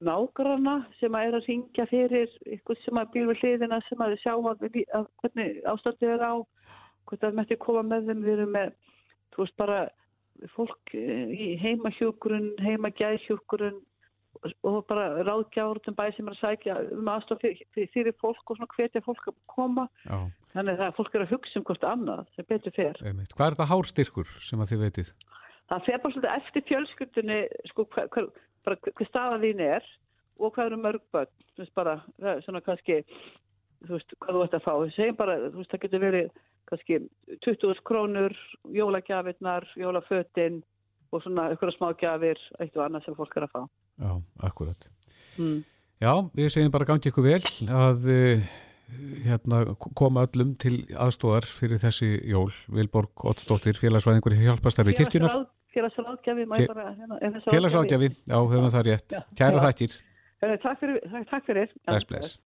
nágrana sem að er að ringja fyrir ykkur sem að býr við hliðina sem að sjá að, að hvernig ástandið er á hvort að mætti koma með þeim við erum með, þú veist bara fólk eh, í heimahjúkurun, heimagæðhjúkurun og bara ráðgjár um bæ sem er að sækja um aðstof fyrir, fyrir, fólk og svona hvetja fólk að koma Já, þannig að fólk er að hugsa um hvort annað sem betur fer. Hvað er þetta hárstyrkur sem að þið veitið? Það fer bara svolítið eftir fjölskyldunni sko hver, hver, bara hver staða þín er og hvað eru mörg börn þú veist bara, er svona kannski þú veist, hvað þú ert að fá við segjum bara, þú veist, það getur verið kannski 20 krónur, jólagjafirnar jólafötin og svona ykkur smá gjafir, eitt og annað sem fólk er að fá Já, akkurat. mm. Já, við segjum bara gangi ykkur vel að uh, hérna, koma öllum til aðstóðar fyrir þessi jól. Vilborg Ottsdóttir, félagsvæðingur hjálpastarfi kirkjunar. Félagsráðgjafi hérna, Félagsráðgjafi, já, höfum það rétt. Kæra þættir. Takk fyrir, takk fyrir. Bless, bless.